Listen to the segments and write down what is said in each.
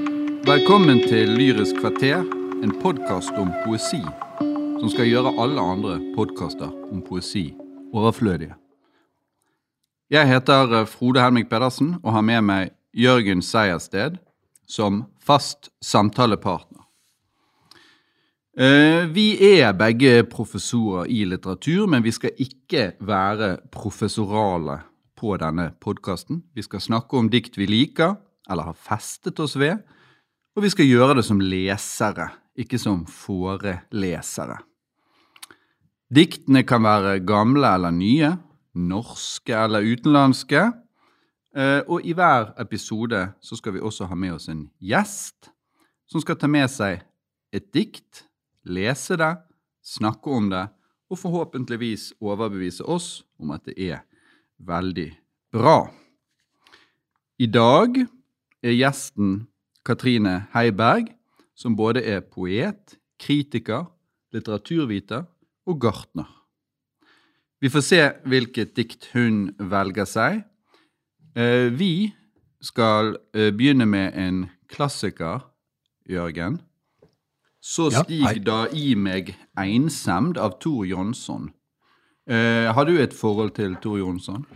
Velkommen til Lyrisk kvarter, en podkast om poesi. Som skal gjøre alle andre podkaster om poesi overflødige. Jeg heter eh, Frode Helmik Pedersen og har med meg Jørgen Seiersted som fast samtalepartner. Eh, Vi er begge professorer i litteratur, men vi skal ikke være professorale på denne podkasten. Vi skal snakke om dikt vi liker, eller har festet oss ved, og vi skal gjøre det som lesere, ikke som forelesere. Diktene kan være gamle eller nye, norske eller utenlandske, eh, og i hver episode så skal vi også ha med oss en gjest som skal ta med seg et dikt, lese det, snakke om det, og forhåpentligvis overbevise oss om at det er veldig bra. I dag er gjesten Katrine Heiberg, som både er poet, kritiker, litteraturviter og gartner. Vi får se hvilket dikt hun velger seg. Eh, Vi skal eh, begynne med en klassiker, Jørgen. Så stig ja, da i meg einsemd av Tor Jonsson. Eh, har du et forhold til Tor Jonsson?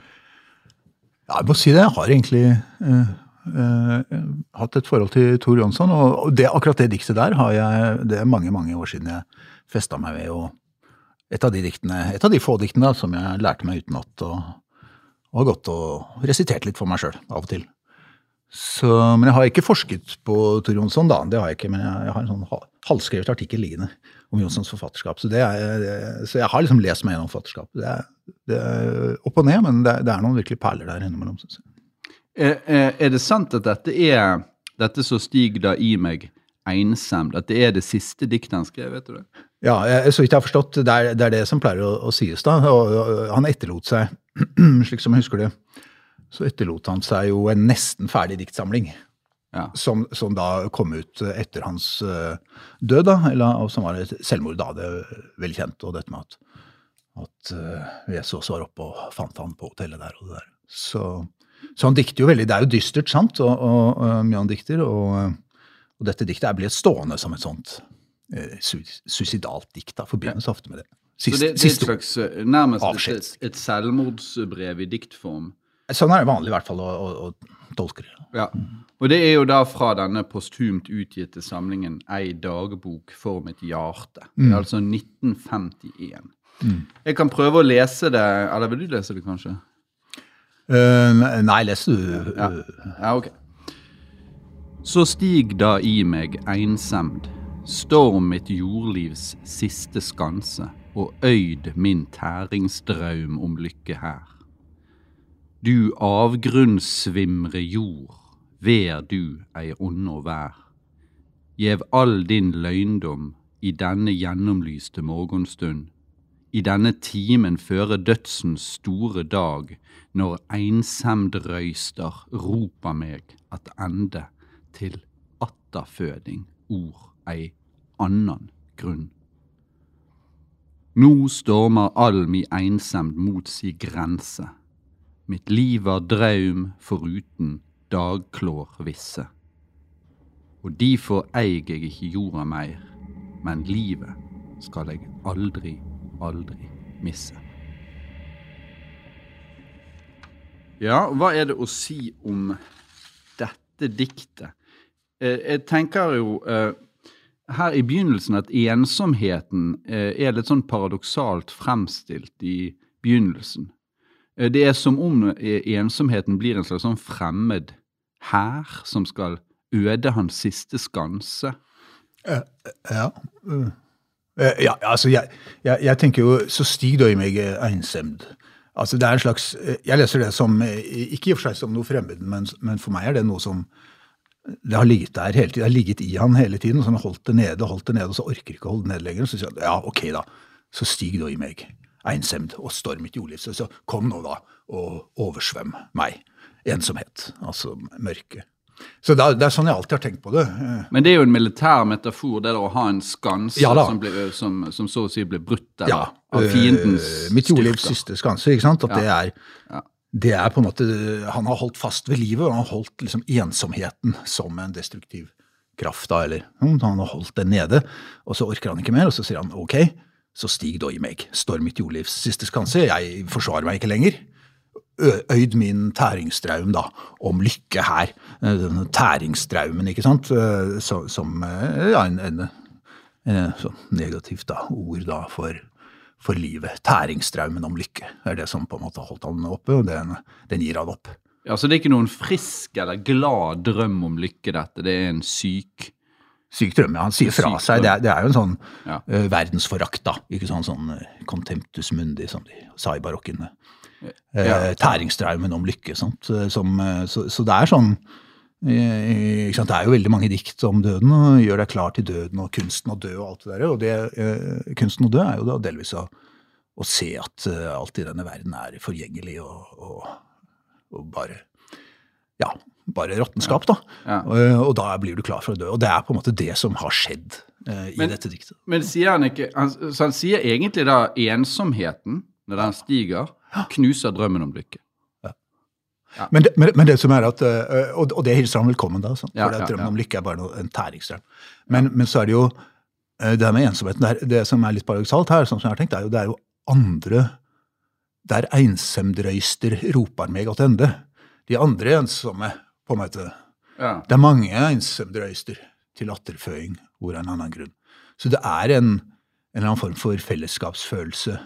Ja, jeg må si det. Jeg har egentlig eh, eh, hatt et forhold til Tor Jonsson. Og det, akkurat det diktet der har jeg Det er mange mange år siden jeg festa meg ved. og et av de diktene, et av de få diktene som jeg lærte meg utenat, og, og har gått og resitert litt for meg sjøl av og til. Så, men jeg har ikke forsket på Tor Jonsson, da. Det har jeg ikke, men jeg, jeg har en sånn halvskrevet artikkel liggende om Jonssons forfatterskap. Så, er, det, så jeg har liksom lest meg gjennom forfatterskapet. Det er, det er opp og ned, men det, er- det er noen virkelig perler der innimellom. synes jeg. Er, det sant at dette er dette som stiger da i meg einsemd, at det er det siste diktet han skrev, vet du det? Ja, jeg, så vidt jeg har forstått, det er det, er det som pleier å, å sies da. Og, og han etterlot seg, slik som jeg husker det, så etterlot han seg jo en nesten ferdig diktsamling. Ja. Som, som da kom ut etter hans eh, død, da, eller som var et selvmord da. Det er vel kjent, og dette med at, at uh, Vesaas var oppe og fant han på hotellet der og det der. Så, så han dikter jo veldig. Det er jo dystert, sant, og, og, og mye han dikter. Og, og dette diktet er blitt stående som et sånt eh, su- suicidalt dikt. da, Forbindes ofte med det. Så det, det er et slags eh, nærmest et, Avskjed. et selvmordsbrev i diktform. Sånn er det vanlig i hvert fall å, å, å tolke det. Ja. Og det er jo da fra denne posthumt utgitte samlingen Ei dagbok for mitt hjerte. Det er altså 1951. Jeg kan prøve å lese det, eller vil du lese det kanskje? Eh, nei, les du Ja, ja ok. Så stig da i meg einsemd, storm mitt jordlivs siste skanse, og øyd min tæringsdraum om lykke her. Du avgrunnssvimre jord, ver du ei ånde og vær. Gjev all din løgndom i denne gjennomlyste morgenstund, i denne timen føre dødsens store dag, når einsemd røyster ropa meg at ende til atterføding ord ei annan grunn. Nå stormer all mi einsemd mot si grense, mitt liv var draum foruten dagklår visse. Og difor eig eg ikkje jorda meir, men livet skal eg aldri, aldri misse. Ja, hva er det å si om dette diktet? Eh, jeg tenker jo eh, her i begynnelsen at ensomheten eh, er litt sånn paradoksalt fremstilt i begynnelsen. Det er som om ensomheten blir en slags sånn fremmed hær som skal øde hans siste skanse. Ja. Uh, eh, ja, altså jeg, jeg, jeg tenker jo Så stig da i meg eh, einsemd. Altså det er en slags eh, Jeg leser det som eh, Ikke i og for seg som noe fremmed, men, men for meg er det noe som det har ligget der hele tiden, det har ligget i han hele tiden, og så har han holdt det nede, holdt det nede, og så orker ikke å holde det nede lenger. Så sier han ja, ok da, så stig da i meg einsemd og storm mitt jordliv. Så kom nå da og oversvøm meg. Ensomhet, altså mørke. Så det er, det er sånn jeg alltid har tenkt på det. Eh, Men det er jo en militær metafor, det å ha en skanse Ja som, som, som så å si blir brutt Ja, av fiendens øh, Mitt jordlivs styrker. siste skanse, ikke sant? At det er det er på en måte Han har holdt fast ved livet, og han har holdt liksom ensomheten som en destruktiv kraft. da, eller Han har holdt den nede, og så orker han ikke mer, og så sier han ok, så stig da i meg, storm mitt jordlivs siste skanse, jeg forsvarer meg ikke lenger. Øyd min tæringsdraum da, om lykke her. Denne tæringsdraumen, ikke sant, som ja, en, en, en sånn negativt da, ord da for for livet. Tæringsdraumen om lykke er det som på en måte har holdt han oppe, og den, den gir han opp. Ja, Så det er ikke noen frisk eller glad drøm om lykke, dette. Det er en syk Syk ja. Han sier fra seg. Det er, det er, jo en sånn ja. uh, verdensforakt, da. Ikke sånn, sånn contemptus mundi, som de sa i barokken. Uh, ja. Tæringstraumen om lykke. Sant? Som, så, så, det er sånn det er jo veldig mange dikt om døden, og gjør deg klar til døden og kunsten å dø og alt det der. Og det, eh, kunsten å dø er jo da delvis å, å se at alt i denne verden er forgjengelig og, og, og bare Ja, bare råttenskap, da. Ja. Og, og, da blir du klar for å dø. Og det er på en måte det som har skjedd i men, dette diktet. Men sier han ikke han, Så han sier egentlig da ensomheten, når den stiger, knuser drømmen om lykke. Ja. Men, det, men, men, det, som er at, eh, og, det hilser han velkommen, da, sånn, for ja, drømmen om lykke er bare noe, en tæringsdrøm. Men, men, så er det jo det det med ensomheten det, det som er litt paradoksalt her, sånn som jeg har tenkt, er jo, det er jo andre Der einsemdrøyster roper meg attende. De andre ensomme, på en måte. Ja. Det er mange einsemdrøyster til latterføring, hvor en annen grunn. Så det er en, en eller annen form for fellesskapsfølelse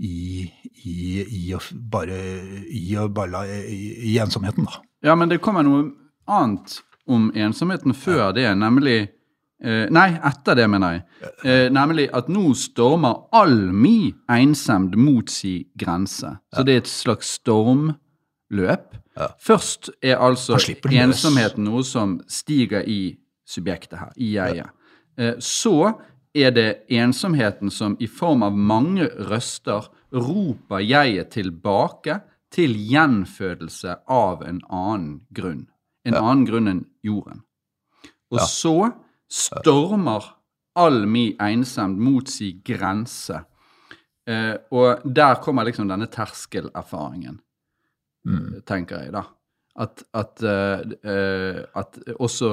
i, i, i, å bare, i, å bare, i, ensomheten, da. Ja, men det kommer noe annet om ensomheten før det, nemlig eh, Nei, etter det, mener jeg. Eh, nemlig at nå stormer all mi ensemd mot si grense. Så det er et slags stormløp. Først er altså ensomheten noe som stiger i subjektet her, i jeget. Eh, så er det ensomheten som i form av mange røster roper jeget tilbake til gjenfødelse av en annen grunn. En ja. annen grunn enn jorden. Og ja. så stormer all mi ensemd mot si grense. Eh, og der kommer liksom denne terskelerfaringen, mm. tenker jeg, da. At, at, uh, at også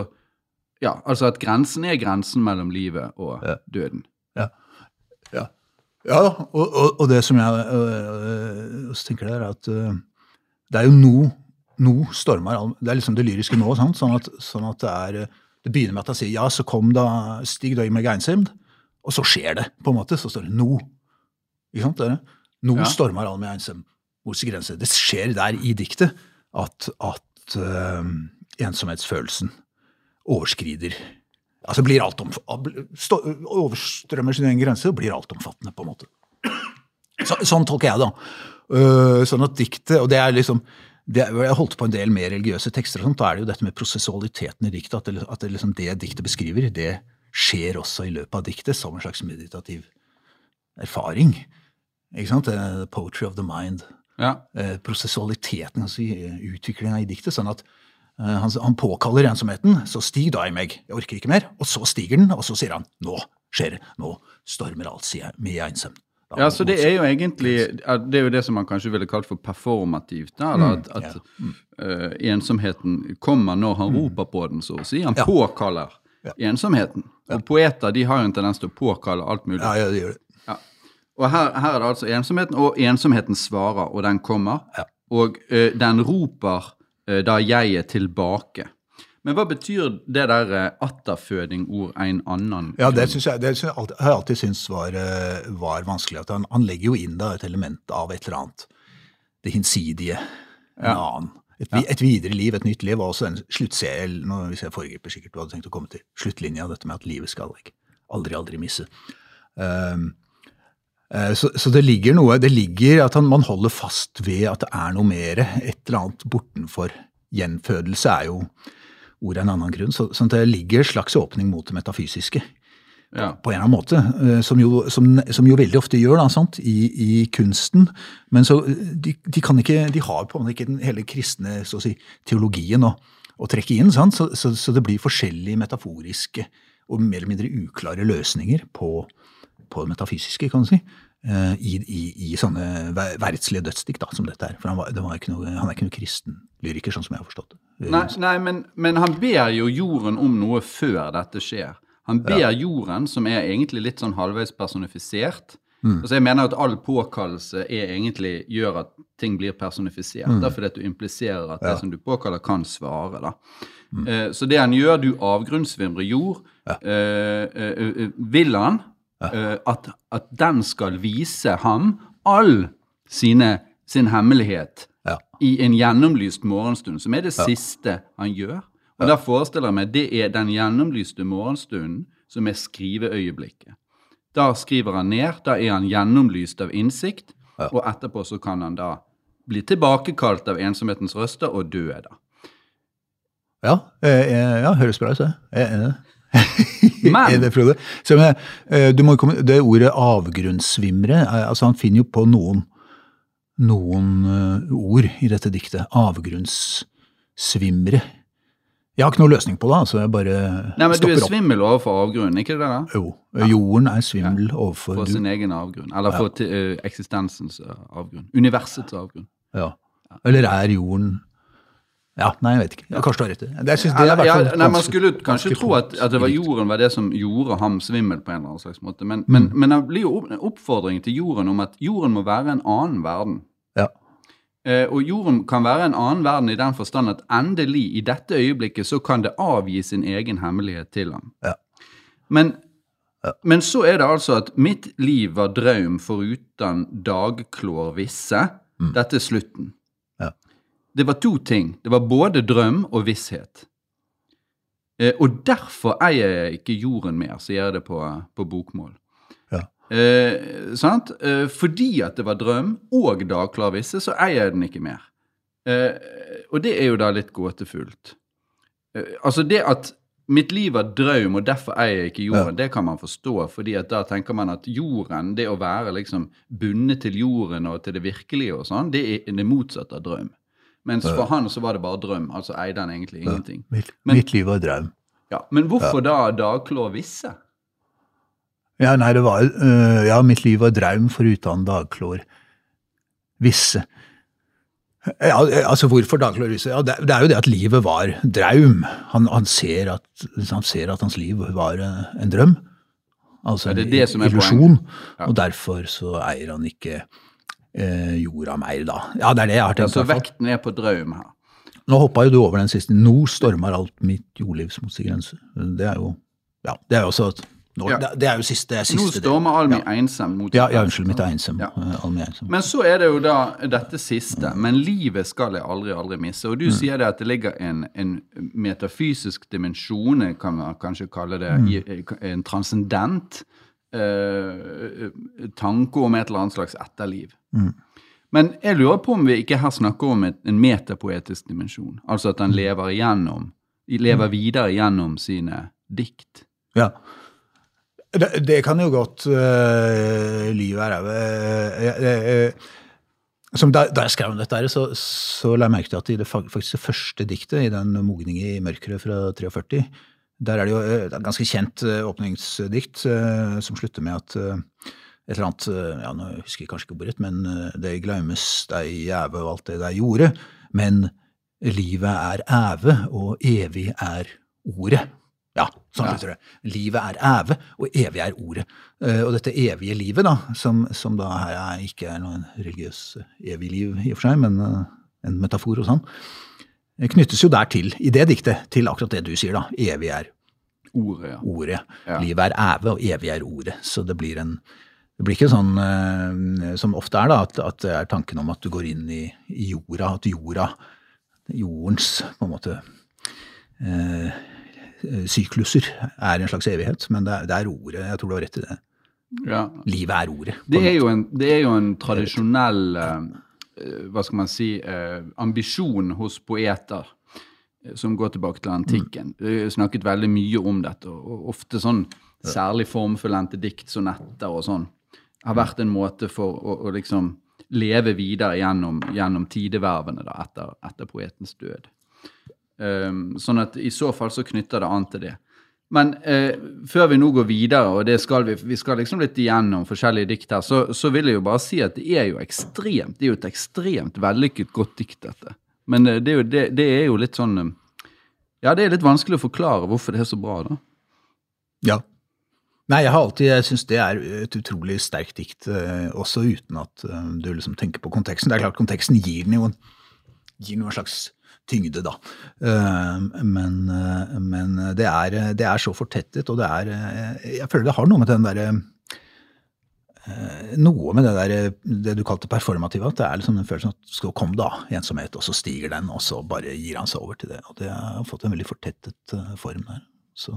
ja, altså at grensen er grensen mellom livet og ja. døden. Ja. Ja, ja og, og, og, det som jeg øh, tenker der, er at øh, det er jo nå nå stormer Det er liksom det lyriske nå. Sant? Sånn, at, sånn at det er Det begynner med at jeg sier ja, så kom da Stig Døy med Geinsemd, og så skjer det, på en måte. Så står det nå. Ikke sant? Det nå ja. stormer med Einsemd mot grense. Det skjer der i diktet at, at øh, ensomhetsfølelsen overskrider Altså blir alt om, overstrømmer sin egen grense og blir altomfattende, på en måte. Så, sånn tolker jeg det. Uh, sånn at diktet Og det er liksom det, Jeg holdt på en del mer religiøse tekster, og sånt, da er det jo dette med prosessualiteten i diktet. At det, at det, liksom, det diktet beskriver, det skjer også i løpet av diktet som en slags meditativ erfaring. Ikke sant? The poetry of the mind. Ja. Eh, prosessualiteten, altså utviklinga i diktet. sånn at Eh, han, han, påkaller ensomheten, så stig da i meg, jeg orker ikke mer. Og så stiger den, og så sier han nå skjer det, nå stormer alt sier jeg med ensom. Ja, så det er jo egentlig Det er jo det som man kanskje ville kalt for performativt. Da, eller mm, at, at ja. mm. uh, ensomheten kommer når han mm. roper på den, så å si. Han ja. påkaller ja. ensomheten. Og poeter de har jo en tendens til å påkalle alt mulig. Ja, ja, de gjør det. Og her, her, er det altså ensomheten, og ensomheten svarer, og den kommer. Og uh, den roper Eh, da jeg er tilbake. Men hva betyr det der eh, atterføding-ord 'en annen'? Ja, Det, jeg, det jeg har jeg alltid syntes var, eh, var vanskelig. at han, han, legger jo inn da et element av et eller annet. Det hinsidige. En ja. annen. Et, ja. et, videre liv, et nytt liv, og også en sluttserie. Hvis jeg foregriper sikkert du hadde tenkt å komme til sluttlinja, dette med at livet skal jeg aldri, aldri misse. Um, så, så, det ligger noe Det ligger at man holder fast ved at det er noe mer, et eller annet bortenfor. Gjenfødelse er jo ordet en annen grunn. Så, så det ligger en slags åpning mot det metafysiske. Ja. På en eller annen måte, eh, som jo, som, som jo veldig ofte gjør da, sant, i, i, kunsten. Men så, de, de, kan ikke, de har på en måte ikke den hele kristne så å si, teologien å, å trekke inn. Sant? Så, så, så, det blir forskjellige metaforiske og mer eller mindre uklare løsninger på, på det metafysiske, kan du si. eh, i, i, i sånne ver- verdslige dødsdikt da, som dette er. For han, var, det var ikke noe, han er ikke noe kristen lyriker, sånn som jeg har forstått det. Nei, nei men, men han ber jo jorden om noe før dette skjer. Han ber jorden, som er egentlig litt sånn halvveis personifisert. Altså jeg mener at all påkallelse er egentlig gjør at ting blir personifisert. Mm. Derfor at du impliserer at det som du påkaller, kan svare. da. Eh, så det han gjør, du avgrunnsvimre jord, eh, eh, eh, vil han eh, at, at den skal vise ham all sine, sin hemmelighet Ja. i en gjennomlyst morgenstund, som er det siste han gjør. Og der forestiller jeg meg det er den gjennomlyste morgenstunden som er skriveøyeblikket. Da skriver han ned, da er han gjennomlyst av innsikt, og etterpå så kan han da bli tilbakekalt av ensomhetens røster og dø da. Ja, eh, eh, ja høres bra ut, det. Jeg er enig. Men- det, Så, men, eh, du må komme, det ordet avgrunnssvimre, eh, altså han finner jo på noen, noen eh, ord i dette diktet. Avgrunnssvimre. Jeg har ikke noe løsning på det, altså jeg bare Nei, men Du er svimmel overfor avgrunnen, ikke det da? Jo, jorden er svimmel overfor For sin egen avgrunn. Eller for eh, eksistensens avgrunn. Universets avgrunn. Ja. Eller er jorden Ja, nei, jeg vet ikke. Ja, kanskje du har rett i det. Jeg synes det er i hvert ja, nei, Man skulle kanskje tro at, at det var jorden var det som gjorde ham svimmel på en eller annen slags måte. Men, men, men det blir jo en oppfordring til jorden om at jorden må være en annen verden. Ja. Eh, og jorden kan være en annen verden i den forstand at endelig, i dette øyeblikket, så kan det avgi sin egen hemmelighet til ham. Ja. Men, men så er det altså at mitt liv var drøm foruten dagklår visse. Dette er slutten. Ja. Det var to ting. Det var både drøm og visshet. Eh, og derfor eier jeg ikke jorden mer, sier jeg det på, på bokmål. Ja. Eh, sant? Eh, fordi at det var drøm og dagklar visse, så eier jeg den ikke mer. Eh, og det er jo da litt gåtefullt. Eh, altså det at mitt liv var drøm, og derfor eier jeg ikke jorden, det kan man forstå, fordi at da tenker man at jorden, det å være liksom bundet til jorden og til det virkelige og sånn, det er det motsatte av drøm. Mens for han så var det bare drøm, altså eide han egentlig ingenting. Mitt, Men- mitt liv var drøm. Ja, Men hvorfor da Dagklå visse? Ja, nei, det var uh, Ja, mitt liv var drøm foruten dagklår visse. Ja, altså hvorfor dagklår visse? Ja, det, det er jo det at livet var drøm. Han, han, ser at, han ser at hans liv var en drøm. Altså Ja, det en det som illusjon. Ja. Og derfor så eier han ikke jorda mer, da. Ja, det er det jeg har tenkt. Altså hvert fall. vekten er på drøm her. Nå hoppa jo du over den siste. Nå stormer alt mitt jordlivs mot sin grense. Det er jo Ja, det er jo også nå, Ja. det, er jo siste, det er Nå stormer Almi ensom mot Ja, ja, unnskyld, mitt er ensom. Ja. eh, Almi ensom. Men så er det jo da dette siste. Men livet skal jeg aldri, aldri misse. Og du sier det at det ligger en, en metafysisk dimensjon, kan man kanskje kalle det, mm. en transcendent eh, tanke om et eller annet slags etterliv. Men jeg lurer på om vi ikke her snakker om et, en metapoetisk dimensjon. Altså at han lever igjennom, lever videre gjennom sine dikt. Ja. Det, det kan jo godt uh, lyve her uh, som da, da jeg skrev om dette, så, så la jeg merke til at i det faktisk det første diktet, i den 'Mogning i mørket' fra 43, der er det jo eh, et ganske kjent eh, åpningsdikt eh, som slutter med at eh, et eller annet eh, ja, nå husker jeg kanskje ikke ordet, men eh, det glemmes, deg jæve og alt det der gjorde, men livet er æve, og evig er ordet. Ja, sånn Ja. slutter det. Livet er æve, og evig er ordet. Eh, Og dette evige livet, da, som, som da her er, ikke er noe religiøs evig liv i og for seg, men en metafor og sånn, eh, knyttes jo der til, i det diktet, til akkurat det du sier, da. Evig er Ordet, ja. ordet. Ja. Livet er æve, og evig er ordet. Så det blir en det blir ikke sånn eh, som ofte er, da, at, at det er tanken om at du går inn i, i jorda, at jorda, jordens på en måte eh, sykluser er en slags evighet, men det er, det er ordet. Jeg tror du har rett i det. ja. Livet er ordet. Det er, en, det er jo en tradisjonell eh, hva skal man si, eh, ambisjon hos poeter som går tilbake til antikken. Har snakket veldig mye om dette, og ofte sånn særlig formfullendte dikt, sonetter og sånn, har vært en måte for å, å liksom leve videre gjennom, gjennom tidevervene da, etter, etter poetens død. Um, sånn at i så fall så knytter det an til det. Men eh, før vi nå går videre, og skal vi, vi skal liksom litt igjennom forskjellige dikt her, så, så vil jeg jo bare si at det er jo ekstremt, det er jo et ekstremt vellykket godt dikt, dette. Men eh, det, er jo, det, det er jo litt sånn eh, Ja, det er litt vanskelig å forklare hvorfor det er så bra, da. Ja. Nei, jeg har alltid, jeg syns det er et utrolig sterkt dikt, eh, også uten at eh, du liksom tenker på konteksten. Det er klart konteksten gir den jo en, gir noen slags tyngde, da. Eh, Men, men det, er, det er så fortettet, og det er Jeg føler det har noe med den derre noe med det der, det du kalte performative, at det er liksom den følelsen at skal kom da, ensomhet, og så stiger den, og så bare gir han seg over til det. Og det har fått en veldig fortettet form der. Så,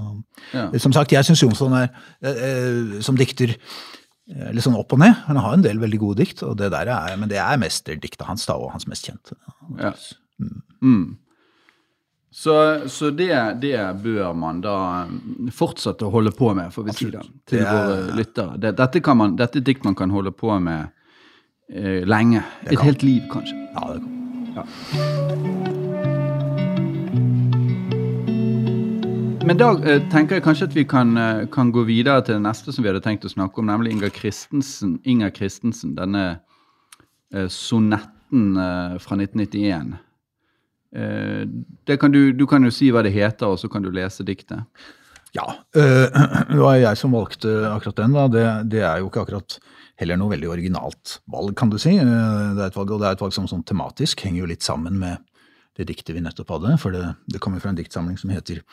Ja. Som sagt, jeg syns Jonsson er, eh, eh, som dikter eh, litt sånn opp og ned. Han har en del veldig gode dikt, og det der er, men det er mesterdiktet hans da, og hans mest kjente. Ja. Mm. Så, så det, det bør man da mm, fortsette å holde på med, får vi si det, til Det er- våre lyttere. Det, dette, kan man, dette dikt man kan holde på med eh, lenge. Et helt liv, kanskje. Ja, det kan. Ja. Men da eh, tenker jeg kanskje at vi kan, eh, kan gå videre til det neste som vi hadde tenkt å snakke om, nemlig Inger Christensen. Inger Christensen, denne eh, sonetten fra 1991. Eh, det kan du, du kan jo si hva det heter, og så kan du lese diktet. Ja, det var jeg som valgte akkurat den. da. Det, det er jo ikke akkurat heller noe veldig originalt valg, kan du si. Det er et valg, og det er et valg som sånn tematisk henger jo litt sammen med det diktet vi nettopp hadde. For det, det kommer fra en diktsamling som heter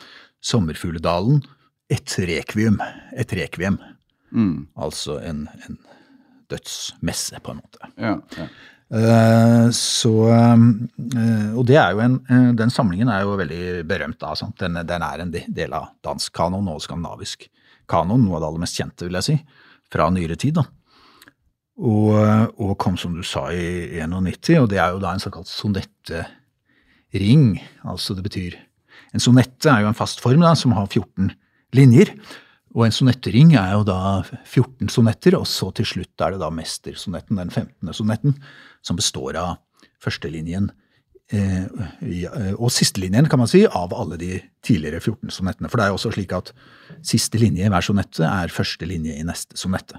Sommerfugledalen. Et rekviem. Et rekviem. Mm. Altså en, en dødsmesse, på en måte. Ja, ja. Uh, så, uh, og det er jo en, uh, den samlingen er jo veldig berømt. Da? Den, den er en del av dansk kanon og skandinavisk kanon, noe av det aller mest kjente, vil jeg si, fra nyere tid. da. Og, og kom, som du sa, i 91, og det er jo da en såkalt sonettering. Altså det betyr En sonette er jo en fast form da, som har 14 linjer. Og en sonettering er jo da 14 sonetter, og så til slutt er det da mestersonetten, den 15. sonetten, som består av førstelinjen eh, eh, og sistelinjen, kan man si, av alle de tidligere 14 sonettene. For det er jo også slik at siste linje i hver sonette er første linje i neste sonette.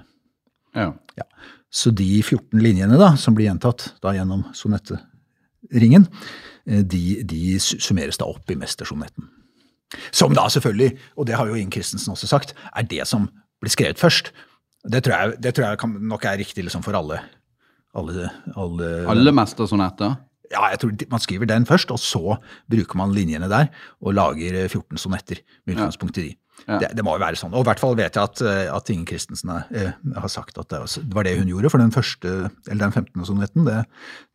ja. Ja. Så de 14 linjene da, som blir gjentatt da gjennom sonetteringen, de, de summeres da opp i mestersonetten. Som da selvfølgelig, og det har jo Ing Christensen også sagt, er det som blir skrevet først. Det tror jeg, det tror jeg kan, nok er riktig liksom for alle. Alle, alle, Alle mestersonetter? ja, jeg tror man skriver den først, og så bruker man linjene der og lager eh, 14 sonetter med utgangspunkt i de. Ja. Det, det må jo være sånn. Og i hvert fall vet jeg at, eh, at Inge Christensen eh, har sagt at det, var- det var det hun gjorde. For den første, eller den 15. sonetten, det,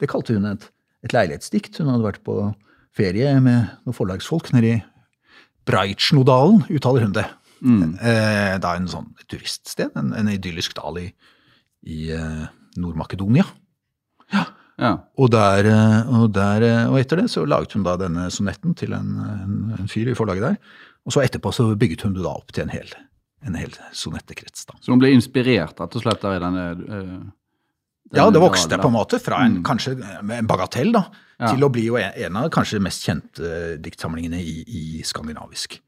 det kalte hun et, et leilighetsdikt. Hun hadde vært på ferie med noen forlagsfolk nede i Breitsjnodalen, uttaler hun det. Eh, da en sånn turiststed, en, en idyllisk dal i, i eh, Nord-Makedonia. Ja. Og, der, eh, og, der, eh, og etter det så laget hun da denne sonetten til en, en, en fyr i forlaget der. Og så etterpå så bygget hun det da opp til en hel, en hel sonettekrets. da. Så hun ble inspirert rett og slett der i denne eh, Ja, det vokste på en måte fra en kanskje en bagatell da, Ja. til å bli en, en av kanskje mest kjente diktsamlingene i, i skandinavisk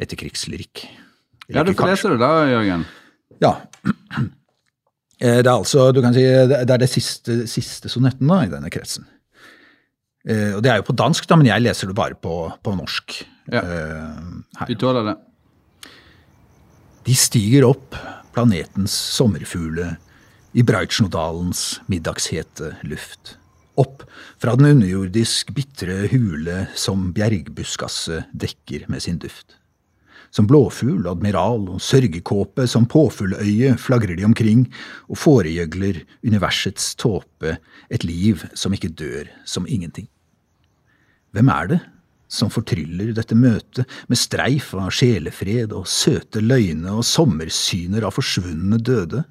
etterkrigslyrikk. Ja, du leser får lese det da, Jørgen. Ja. Eh, Det er altså, du kan si, det er det siste, siste sonetten da, i denne kretsen. Eh, Og det er jo på dansk, da, men jeg leser det bare på, på norsk. Ja. eh. Vi tåler det. De stiger opp, planetens sommerfugle, i Breitsjnodalens middagshete luft. Opp fra den underjordisk bitre hule som bjergbuskaset dekker med sin duft. Som blåfugl, admiral og sørgekåpe, som påfugløye flagrer de omkring og foregjøgler universets tåpe, et liv som ikke dør som ingenting. Hvem er det som fortryller dette møtet med streif av sjelefred og søte løgne og sommersyner av forsvunne døde?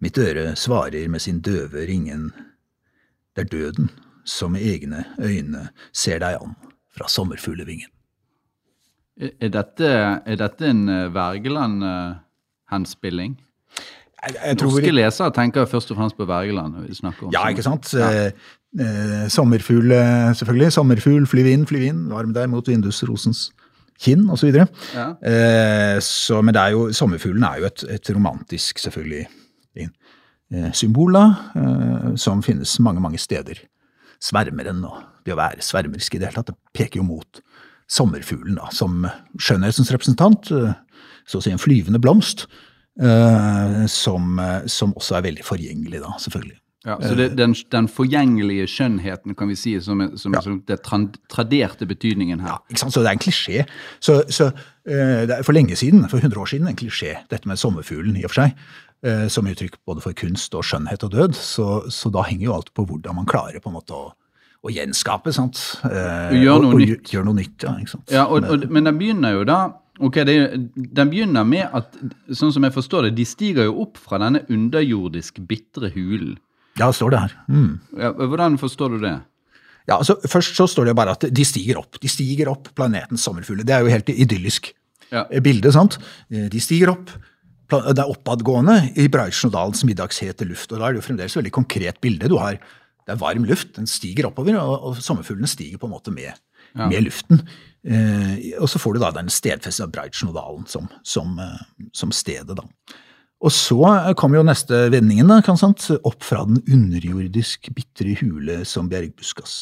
Mitt øre svarer med sin døve ringen. Det er døden som med egne øyne ser deg an fra sommerfuglevingen. Er dette, er dette en uh, Wergeland-henspilling? Norske jeg lesere tenker først og fremst på Wergeland når vi snakker om Ja, ikke sant? Ja. eh, sommerfugl, eh, selvfølgelig. Sommerfugl, flyv inn, flyv inn. Varm deg mot vindusrosens kinn osv. Ja. Eh, så, men det er jo, sommerfuglen er jo et, et romantisk, selvfølgelig, eh, symbol da, eh, som finnes mange, mange steder. Svermeren og det å være svermersk i det hele tatt, det peker jo mot sommerfuglen da, som skjønnhetens representant, eh, så å si en flyvende blomst, som, som også er veldig forgjengelig da, selvfølgelig. Ja, så det, den, den forgjengelige skjønnheten, kan vi si, som, som, Ja. som den traderte betydningen her. Ja, Ikke sant? Så det er en klisjé. Så, så det for lenge siden, for 100 år siden, en klisjé, dette med sommerfuglen i og for seg, som uttrykk både for kunst og skjønnhet og død. Så, så da henger jo alt på hvordan man klarer på en måte å, å gjenskape, sant? Eh, Og gjøre noe og, og, nytt. Gjøre noe nytt, ja. ikke sant? Ja, og, og, Men den begynner jo da ok, det, Den begynner med at, sånn som jeg forstår det, de stiger jo opp fra denne underjordisk bitre hulen. Ja, det står det her. Mm. Ja, hvordan forstår du det? Ja, altså Først så står det bare at de stiger opp. De stiger opp planetens sommerfugler. Det er jo helt idyllisk Ja. eh, bilde. sant? Eh, De stiger opp. Det er oppadgående i Breitsjødalens middagshete luft. og Da er det jo fremdeles et veldig konkret bilde. Du har, Det er varm luft, den stiger oppover, og, og sommerfuglene stiger på en måte med, med luften. Eh, og så får du da den stedfestede Breitsjødalen som, som, eh, som stedet, da. Og så kommer jo neste vendingen, da, kan sant? opp fra den underjordisk bitre hule som bjergbuskas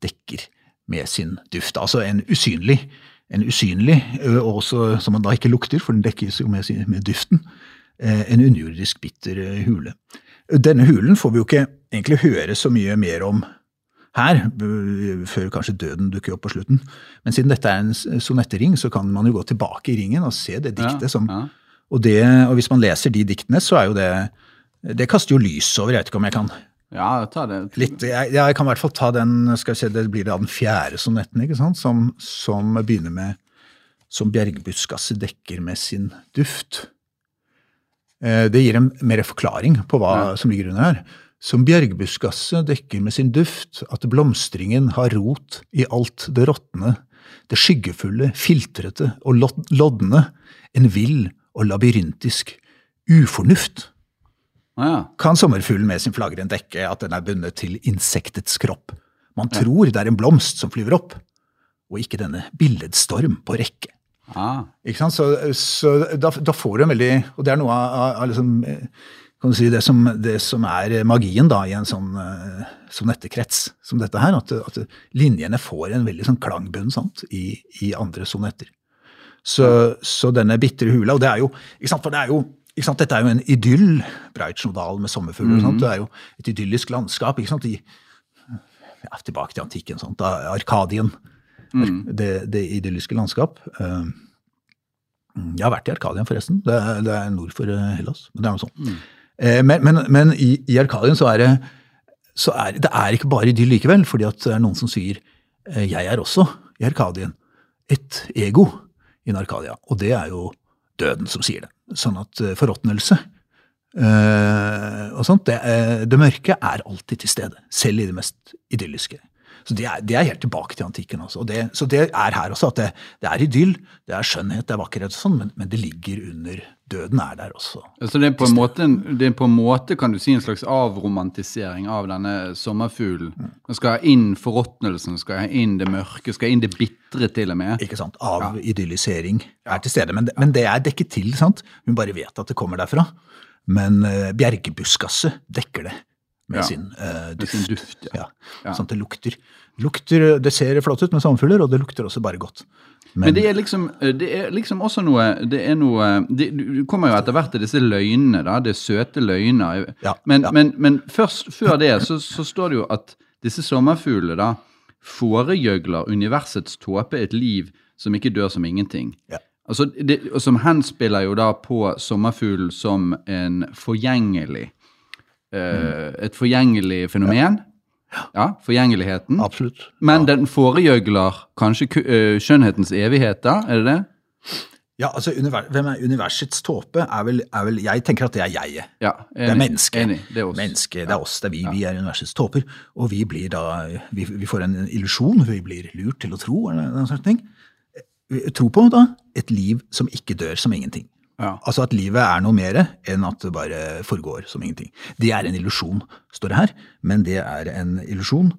dekker med sin duft. Altså en usynlig, en usynlig, også, som man da ikke lukter, for den dekkes jo med, med duften, en underjordisk bitter hule. Denne hulen får vi jo ikke egentlig høre så mye mer om her, før kanskje døden dukker opp på slutten. Men siden dette er en sonettering, så kan man jo gå tilbake i ringen og se det diktet Ja, som ja. og, det, og hvis man leser de diktene, så er jo det Det kaster jo lys over. Jeg vet ikke om jeg kan Ja, ta det. litt Jeg, jeg kan i hvert fall ta den skal vi se, Det blir da den fjerde sonetten, ikke sant? Som, som begynner med Som bjergbuskaset dekker med sin duft. Eh, Det gir en mer forklaring på hva Ja. som ligger under her. Som bjergbuskaset dekker med sin duft, at blomstringen har rot i alt det råtne, det skyggefulle, filtrete og lod- lodne, en vill og labyrintisk ufornuft. Ja. Kan sommerfuglen med sin flagrende dekke at den er bundet til insektets kropp? Man tror det er en blomst som flyver opp, og ikke denne billedstorm på rekke. Ah. Ikke sant? Så, så da, da får du en veldig Og det er noe av, av, liksom, eh, kan du si, det, som, det som er magien da, i en sånn uh, sonettekrets som dette her. At, at linjene får en veldig sånn klangbunn sant, i, i andre sonetter. Så, så denne bitre hula Og det er jo ikke sant, for det er jo Dette er jo en idyll, Breitschnodalen med sommerfugler. sant? Det er jo et idyllisk landskap. ikke sant, i, ja, Tilbake til antikken. sant, Arkadien. Arkadien. Det, det idylliske landskap. Eh, jeg har vært i Arkadien, forresten. Det er, det er nord for eh, Hellas. men det er noe sånt. Mm. Men, men, men i, i Arkadien så er det så er, det er ikke bare idyll likevel, fordi at det er noen som sier jeg er også i Arkadien et ego i Narkadia. Og det er jo døden som sier det. Sånn at eh, forråtnelse eh, og sånt, det, eh, det mørke er alltid til stede. Selv i det mest idylliske. Så det er, det er helt tilbake til antikken. Også. Og det, så det er her også, at det, det er idyll, det er skjønnhet, det er vakkerhet og sånn, men, men det ligger under Døden er der også. Så det er, på en måte, det er på en måte, kan du si, en slags avromantisering av denne sommerfuglen. Den skal ha inn forråtnelsen, skal ha inn det mørke, skal inn det bitre til og med. ikke sant, av idyllisering er til stede. Men det, men det er dekket til, sant? Hun bare vet at det kommer derfra. Men uh, bjergebuskaset dekker det med Ja, sin eh, Med sin duft, ja. ja. Ja. Sånn at det lukter. lukter. Det ser flott ut med sommerfugler, og det lukter også bare godt. Men det er liksom, det er liksom også noe Det er noe det, Du kommer jo etter hvert til disse løgnene, da. Det er søte løgner. Ja, men, ja. men, men først, før det så, så står det jo at disse sommerfuglene da foregjøgler universets tåpe et liv som ikke dør som ingenting. Ja. Altså, det, og som henspiller jo da på sommerfuglen som en forgjengelig eh, Et forgjengelig fenomen. Ja, forgjengeligheten. Absolutt. Men den foregjøgler kanskje øh, skjønnhetens evigheter, er det det? Ja, altså, Hvem er universets tåpe? Er vel, er vel, jeg tenker at det er jeget. Ja, Det er mennesket. Enig, det er oss. Menneske, det er oss, det er vi. Vi er universets tåper. Og vi blir da Vi, vi får en illusjon, vi blir lurt til å tro, eller noen sånne ting. Tro på da et liv som ikke dør som ingenting. Ja. Altså at livet er noe mer enn at det bare foregår som ingenting. Det er en illusjon, står det her, men det er en illusjon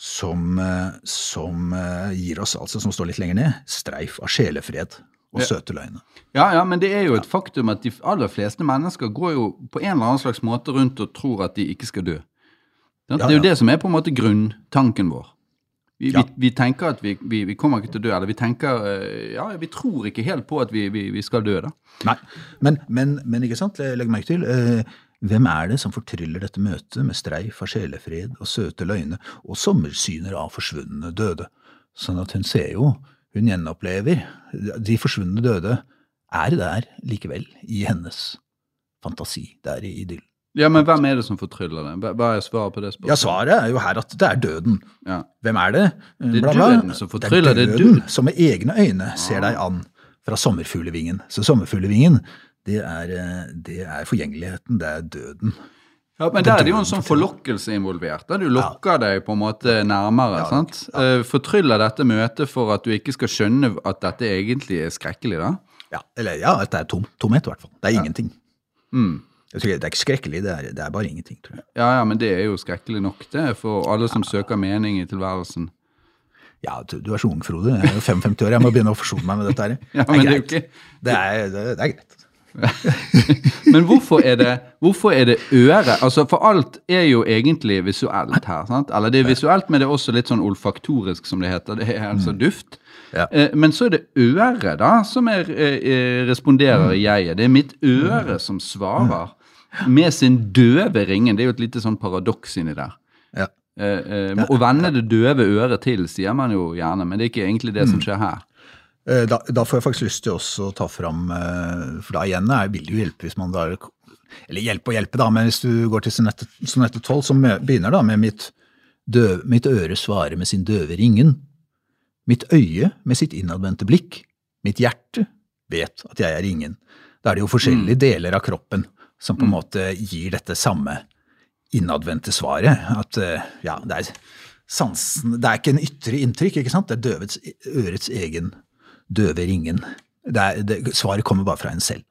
som, eh, som eh, gir oss, altså som står litt lenger ned, streif av sjelefred og søte løgner. Ja, ja, men det er jo et faktum at de aller fleste mennesker går jo på en eller annen slags måte rundt og tror at de ikke skal dø. Det er jo det som er på en måte grunntanken vår. Vi, Ja. vi, vi tenker at vi, vi, vi kommer ikke til å dø, eller vi tenker eh, Ja, vi tror ikke helt på at vi, vi, vi skal dø, da. Nei, men, men, men ikke sant, legg merke til, eh, hvem er det som fortryller dette møtet med streif av sjelefred og søte løgne og sommersyner av forsvunne døde? Sånn at hun ser jo, hun gjenopplever, de forsvunne døde er der likevel, i hennes fantasi, der i idyllen. Ja, men hvem er det som fortryller det? Hva- er svaret på det spørsmålet? Ja, svaret er jo her at det er døden. Ja. Hvem er det? Det er Bla, bla. døden som fortryller, det er døden døden. som med egne øyne ser deg an fra sommerfuglevingen. Så sommerfuglevingen, det er, eh, det er forgjengeligheten, det er døden. Ja, men Det der er det jo en sånn forlokkelse involvert. Da du lokker deg på en måte nærmere. Ja, sant? Ja. Fortryller dette møtet for at du ikke skal skjønne at dette egentlig er skrekkelig, da? Ja, eller ja, det er tom, tomhet i hvert fall. Det er ingenting. Mm. Jeg tror, det er ikke skrekkelig, det er, det er bare ingenting, tror jeg. Ja, ja, men det er jo skrekkelig nok, det, for alle som søker mening i tilværelsen. Ja, du, du er så ung, Frode. Jeg er jo 55 år, jeg må begynne å forsone meg med dette her. Ja, men det er greit. Det er, det, det er greit. Men hvorfor er det, hvorfor er det øre? Altså, For alt er jo egentlig visuelt her. sant? Eller det er visuelt, men det er også litt sånn olfaktorisk, som det heter. Det er altså duft. Ja. Eh, Men så er det øret da, som er, eh, eh, responderer i jeget. Det er mitt øre som svarer med sin døve ringen. Det er jo et lite sånn paradoks inni der. Ja. Eh, eh, Å vende det døve øret til, sier man jo gjerne, men det er ikke egentlig det som skjer her. Eh, Da, da får jeg faktisk lyst til også å ta fram eh, For da igjen jeg vil jo hjelpe hvis man da Eller hjelpe og hjelpe, da, men hvis du går til sonette sonette 12, som begynner da med mitt, døv, mitt øre svarer med sin døve ringen, mitt øye med sitt innadvendte blikk, mitt hjerte vet at jeg er ingen. Da er det jo forskjellige deler av kroppen som på en måte gir dette samme innadvendte svaret. At eh, ja, det er sansen Det er ikke en ytre inntrykk, ikke sant? Det er døvets, ørets egen døve ringen. Det er, det, svaret kommer bare fra en selv.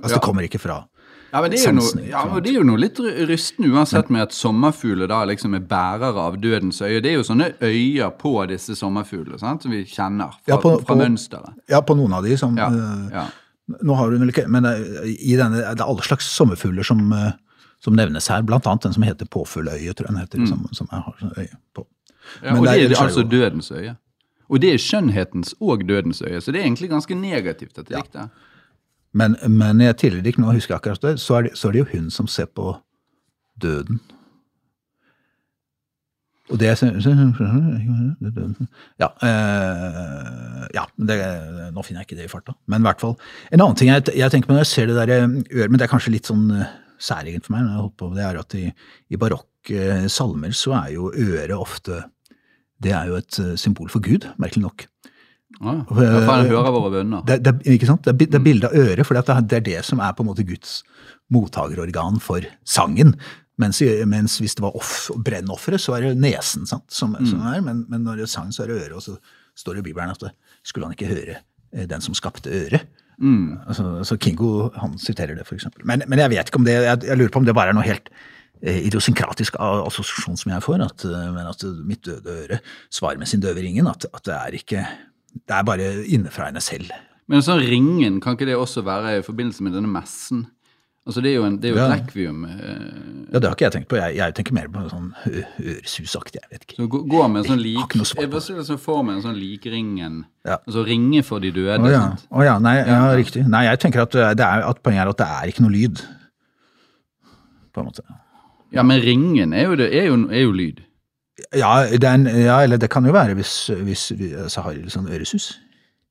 Altså, Ja. Det kommer ikke fra Ja, men det er jo noe, ja, det er jo noe litt rystende uansett med at sommerfugler da liksom er bærere av dødens øye. Det er jo sånne øyer på disse sommerfuglene sant, som vi kjenner fra, Ja, på- fra mønsteret. Ja, på noen av de som Ja, eh, ja. Nå har hun vel ikke Men eh, i denne, det er alle slags sommerfugler som, eh, som nevnes her, blant annet den som heter påfugløye, tror jeg den heter, som, som jeg har sånn øye på. Mm. ja Men og det er- det er er altså dødens øye. Og det er skjønnhetens og dødens øye, så det er egentlig ganske negativt, dette Ja. diktet. Men, men i et tidligere dikt, nå husker jeg akkurat det, så er det, så er det jo hun som ser på døden. Og det Ja, eh, ja det, nå finner jeg ikke det i farta. Men i hvert fall. En annen ting jeg, jeg tenker på når jeg ser det der øret, men det er kanskje litt sånn eh, særegent for meg, når jeg holdt på, det er at i, i barokk eh, salmer så er jo øret ofte Det er jo et eh, symbol for Gud, merkelig nok. Ja, ja han hører våre bønner. Det, det, ikke sant? det, det er bilde av øret, for det er, det som er på en måte Guds mottagerorgan for sangen. Mens, mens hvis det var off, brennofferet, så er det nesen sant, som, som er, men, men når det er sang, så er det øret. Og så står det i Bibelen at det, skulle han ikke høre eh, den som skapte øret. Altså, altså Kingo han siterer det, eksempel. Men, men jeg vet ikke om det, jeg, jeg lurer på om det bare er noe helt eh, idiosynkratisk assosiasjon som jeg får, at, eh, men at mitt døde øre svarer med sin døve ringen, at, at det er ikke Det er bare innenfra henne selv. Men sånn ringen, kan ikke det også være i forbindelse med denne messen? Altså Det er jo, en, det er jo Ja. et lekvium. Ja, Det har ikke jeg tenkt på. Jeg, jeg tenker mer på sånn øresusaktig. Jeg vet ikke. så gå- går med en sånn lik Jeg bare ser liksom for meg en sånn likringen. Ja. Altså ringe for de døde. Å ja. Å ja, nei, ja, riktig. Nei, jeg tenker at, det er, at poenget er at det er ikke noe lyd. På en måte. Ja, men ringen er jo, det, er jo, er jo lyd. Ja, en, ja, eller det kan jo være hvis, hvis vi altså, har sånn øresus.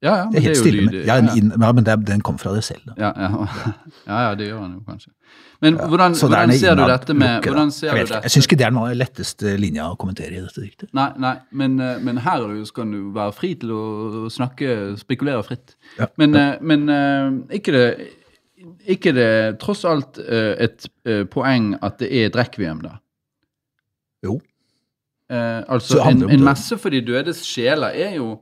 Ja, ja, Det er helt jo stille. lyd. Ja, inn, ja, men det, er- den kom fra deg selv. Ja, ja. ja, ja, det gjør han jo kanskje. Men hvordan, det er hvordan ser du dette med lukke, Jeg, vet dette? jeg syns ikke det er den letteste linja å kommentere i dette diktet. Nei, nei men, eh, men her er skal du være fri til å snakke, spekulere fritt. Men, eh, men eh, ikke det ikke det tross alt et poeng at det er et rekviem, da? Jo. Eh, altså, en, en messe for de dødes sjeler er jo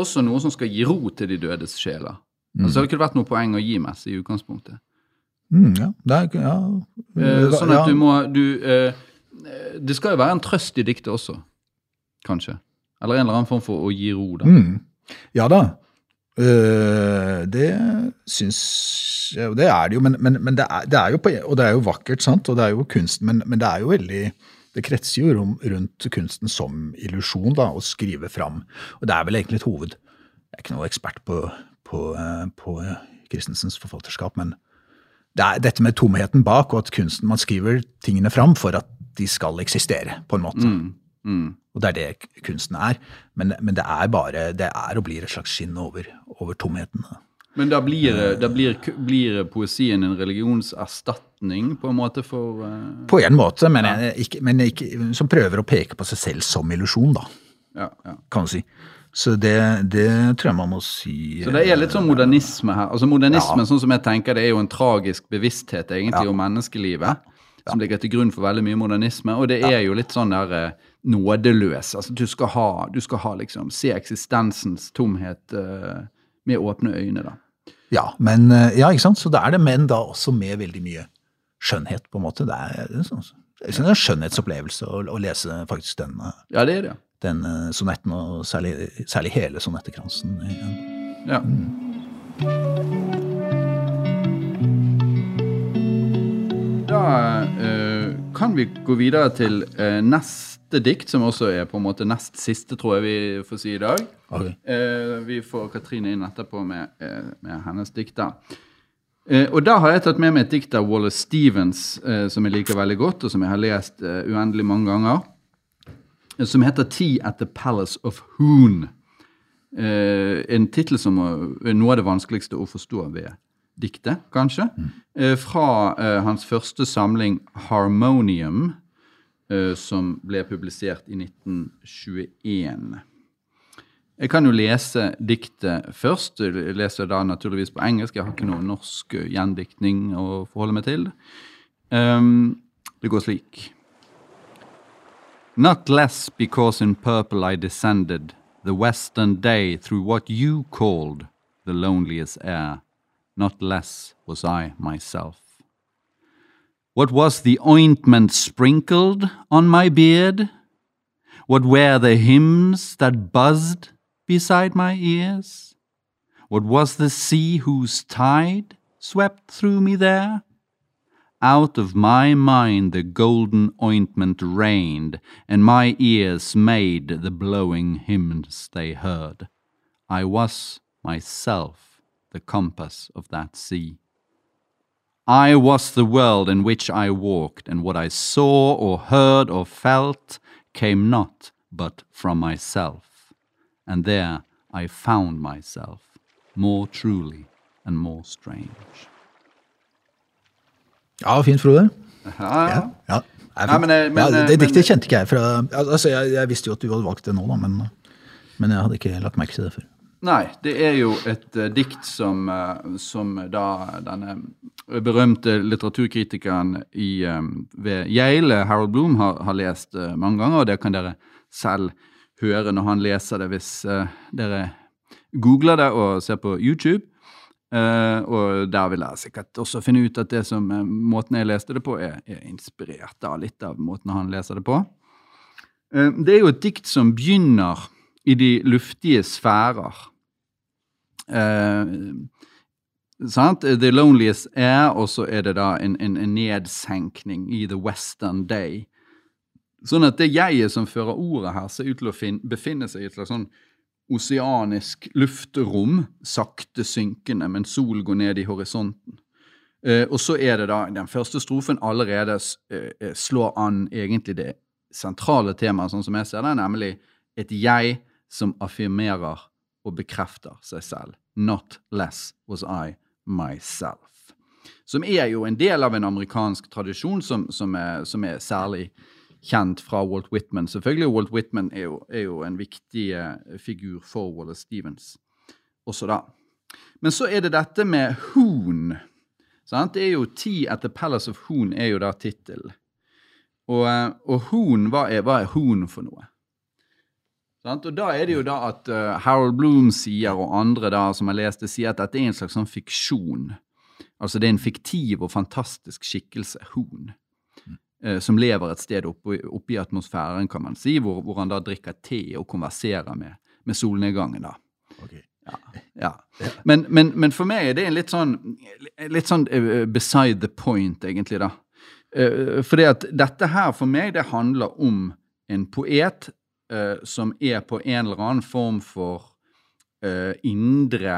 også noe som skal gi ro til de dødes sjeler. Altså, det hadde ikke vært noe poeng å gi messe i utgangspunktet. Mm, ja, det er ja, Eh, sånn at du må du, eh, Det skal jo være en trøst i diktet også. kanskje? Eller en eller annen form for å gi ro, da. Mm. Ja da. Uh, det syns jeg, og det er det jo, men, men, men det, er, det, er, jo på, og det er jo vakkert, sant, og det er jo kunst, men, men det er jo veldig det kretser jo rundt kunsten som illusjon, da, å skrive fram. Og det er vel egentlig et hoved. Jeg er ikke noe ekspert på, på, eh, på Christensens forfatterskap, men det er dette med tomheten bak, og at kunsten, man skriver tingene fram for at de skal eksistere, på en måte. Mm, mm. Og det er det kunsten er. Men, men, det er bare, det er og blir et slags skinn over, over tomheten. Men da blir, da blir, blir, poesien en religionserstatning, på en måte, for uh... På en måte, men, ja. ikke, men ikke, som prøver å peke på seg selv som illusjon, da. Ja, ja. Kan du si. Så det, det, tror jeg man må si Så det er litt sånn modernisme her. Altså Modernisme sånn som jeg tenker det, er jo en tragisk bevissthet egentlig om menneskelivet. Som ligger til grunn for veldig mye modernisme. Og det er jo litt sånn der uh, nådeløs. Altså du skal ha, du skal ha liksom Se eksistensens tomhet uh, med åpne øyne, da. Ja, men, uh, ja, ikke sant? så det er det, men da også med veldig mye skjønnhet, på en måte. Det er, det er, sånn, det er en skjønnhetsopplevelse å, å, lese faktisk den. Ja, det er det den uh, sonetten, og særlig, særlig hele sonettekransen. Ja. Mm. Da uh, kan vi gå videre til uh, neste dikt, som også er på en måte nest siste, tror jeg vi får si i dag. Okay. vi får Katrine inn etterpå med, med hennes dikter. og da har jeg tatt med meg et dikt av Wallace Stevens som jeg liker veldig godt, og som jeg har lest uendelig mange ganger som heter 'Tea at the Palace of Hoon'. Eh, en tittel som er noe av det vanskeligste å forstå ved diktet, kanskje. Mm. Eh, fra eh, hans første samling 'Harmonium', eh, som ble publisert i 1921. Jeg kan jo lese diktet først. Jeg leser da naturligvis på engelsk. Jeg har ikke noen norsk gjendiktning å forholde meg til. Um, det går slik. Not less because in purple I descended the western day through what you called the loneliest air, not less was I myself. What was the ointment sprinkled on my beard? What were the hymns that buzzed beside my ears? What was the sea whose tide swept through me there? Out of my mind the golden ointment rained, and my ears made the blowing hymns they heard. I was myself the compass of that sea. I was the world in which I walked, and what I saw or heard or felt came not but from myself. And there I found myself more truly and more strange. Ja, fint, Frode. Ja, ja. ja, ja men, men, ja, det eh, diktet kjente ikke jeg fra altså, jeg, jeg, visste jo at du hadde valgt det nå, da, men, men, jeg hadde ikke lagt merke til det før. Nei, det er jo et uh, dikt som, uh, som, da denne berømte litteraturkritikeren i, um, ved Yale, Harold Bloom, har, har lest uh, mange ganger, og det kan dere selv høre når han leser det, hvis dere googler det og ser på YouTube. Uh, og der vil jeg sikkert også finne ut at det som uh, måten jeg leste det på, er, er, inspirert av litt av måten han leser det på. Uh, det er jo et dikt som begynner i de luftige sfærer. sant? The Loneliest Air, og så er det da en, en, en, nedsenkning i The Western Day. Sånn at det jeget som fører ordet her, ser ut til å befinne seg i et slags sånn oseanisk luftrom, sakte synkende, men sol går ned i horisonten. Eh, og så er det da den første strofen allerede eh, eh, slår an egentlig det sentrale temaet, sånn som jeg ser det, nemlig et jeg som affirmerer og bekrefter seg selv. Not less was I myself. Som er jo en del av en amerikansk tradisjon som, som, er, som er, særlig kjent fra Walt Whitman. Selvfølgelig, Walt Whitman er jo, er jo en viktig uh, figur for Wallace Stevens også da. Men så er det dette med Hoon. Sant? Det er jo Tea at the Palace of Hoon er jo da tittelen. Og, uh, og Hoon, hva er, hva er Hoon for noe? Sant? Og da er det jo da at uh, Harold Bloom sier, og andre da som har lest det, sier at dette er en slags sånn fiksjon. Altså det er en fiktiv og fantastisk skikkelse, Hoon. uh, som lever et sted oppe, oppe, i atmosfæren, kan man si, hvor, hvor, han da drikker te og konverserer med, med solnedgangen. da. Okay. Ja, ja. Men, men, men, for meg er det en litt sånn, litt sånn uh, beside the point, egentlig, da. Uh, fordi at dette her for meg, det handler om en poet uh, som er på en eller annen form for indre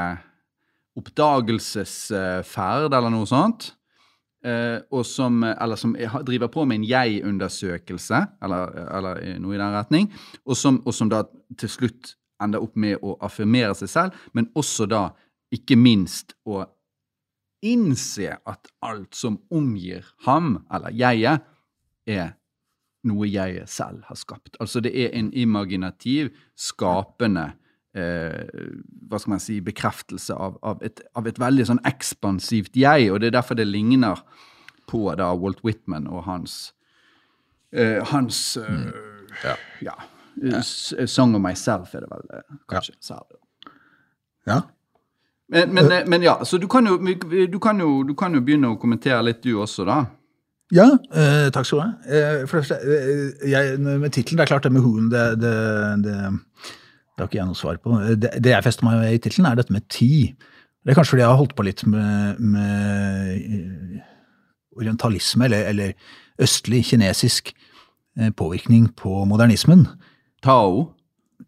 oppdagelsesferd, eller noe sånt. og som, eller som driver på med en jeg-undersøkelse, eller, eller, noe i den retning, og som, og som da til slutt ender opp med å affirmere seg selv, men også da ikke minst å innse at alt som omgir ham, eller jeget, er noe jeg selv har skapt. Altså det er en imaginativ, skapende eh, hva skal man si, bekreftelse av, av, et, av, et, veldig sånn ekspansivt jeg, og det er derfor det ligner på da Walt Whitman og hans eh, hans eh, mm. ja. ja. Song of Myself er det vel eh, kanskje. Ja. ja. Men, men, eh, men, ja, så du kan, jo, du, kan jo, du kan, jo, begynne å kommentere litt, du også, da. Ja, eh, takk skal du ha. Eh, for det første, eh, jeg, med tittelen Det er klart, det med Hoon, det, det, det, det, har ikke jeg noe svar på. Det, det jeg fester meg med i tittelen, er dette med tid. Det er kanskje fordi jeg har holdt på litt med, med orientalisme, eller, eller østlig kinesisk påvirkning på modernismen. Tao?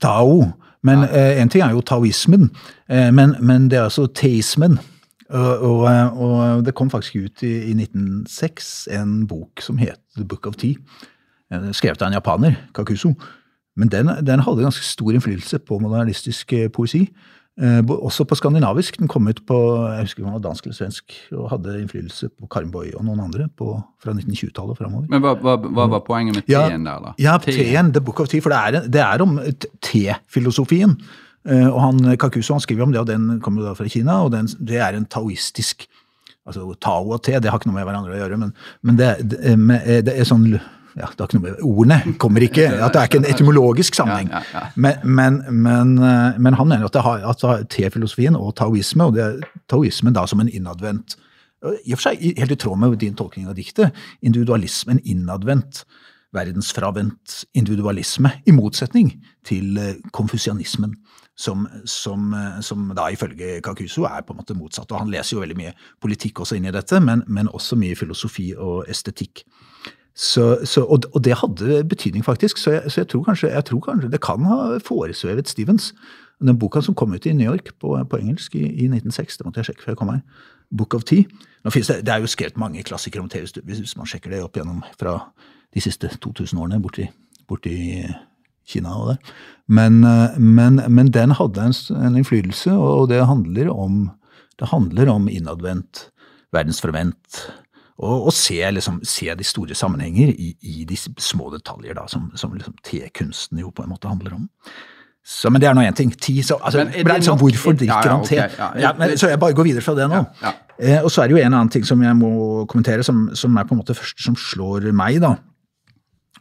Tao. Men eh, en ting er jo taoismen, eh, men, men, det er altså teismen. Og, og, eh, og, det kom faktisk ut i, i 1906 en bok som het The Book of Tea. Eh, skrevet av en japaner, Kakuso. Men den, den hadde ganske stor innflytelse på modernistisk eh, poesi. Eh, også på skandinavisk. Den kom ut på jeg husker om det var dansk eller svensk og hadde innflytelse på Karmboy og noen andre på, fra 1920-tallet og framover. Men hva, hva, hva, var poenget med teen der, da? Ja, teen, The Book of Tea. For det er, det er om T-filosofien. Og han, Kakuso han skriver om det, og den kommer da fra Kina, og den, det er en taoistisk altså Tao og te det har ikke noe med hverandre å gjøre, men, men det, det, det er sånn ja, det har ikke noe med Ordene kommer ikke. at Det er ikke en etymologisk sammenheng. Ja, ja, men, men, men, eh, men, han mener at, det har, at te-filosofien og taoisme, og det er taoismen da som en innadvendt I og for seg helt i tråd med din tolkning av diktet. Individualisme, en innadvendt, verdensfravendt individualisme. I motsetning til eh, konfusianismen. Som, som, eh, som, da ifølge Kakuso er på en måte motsatt. Og han leser jo veldig mye politikk også inn i dette, men, men også mye filosofi og estetikk. Så, så, og, og, det hadde betydning, faktisk. Så, jeg, så jeg, tror kanskje, jeg, tror kanskje, det kan ha foresvevet Stevens. Den boka som kom ut i New York på, på engelsk i, i, 1906, det måtte jeg sjekke før jeg kom her, Book of Tea. Det, det, er jo skrevet mange klassikere om TV, hvis man sjekker det opp gjennom fra de siste 2000 årene borti, borti Kina og der. Men, men, men den hadde en, en, innflytelse, og det handler om, det handler om innadvendt, verdensforvent, og, og se, liksom, se, de store sammenhenger i, i de små detaljer, da, som, som liksom tekunsten jo på en måte handler om. Så, men det er nå én ting. Ti, så, altså, men det liksom, hvorfor drikker han te? Ja, ja, men, så jeg bare går videre fra det nå. Eh, og så er det jo en annen ting som jeg må kommentere, som, som er på en måte første som slår meg. da.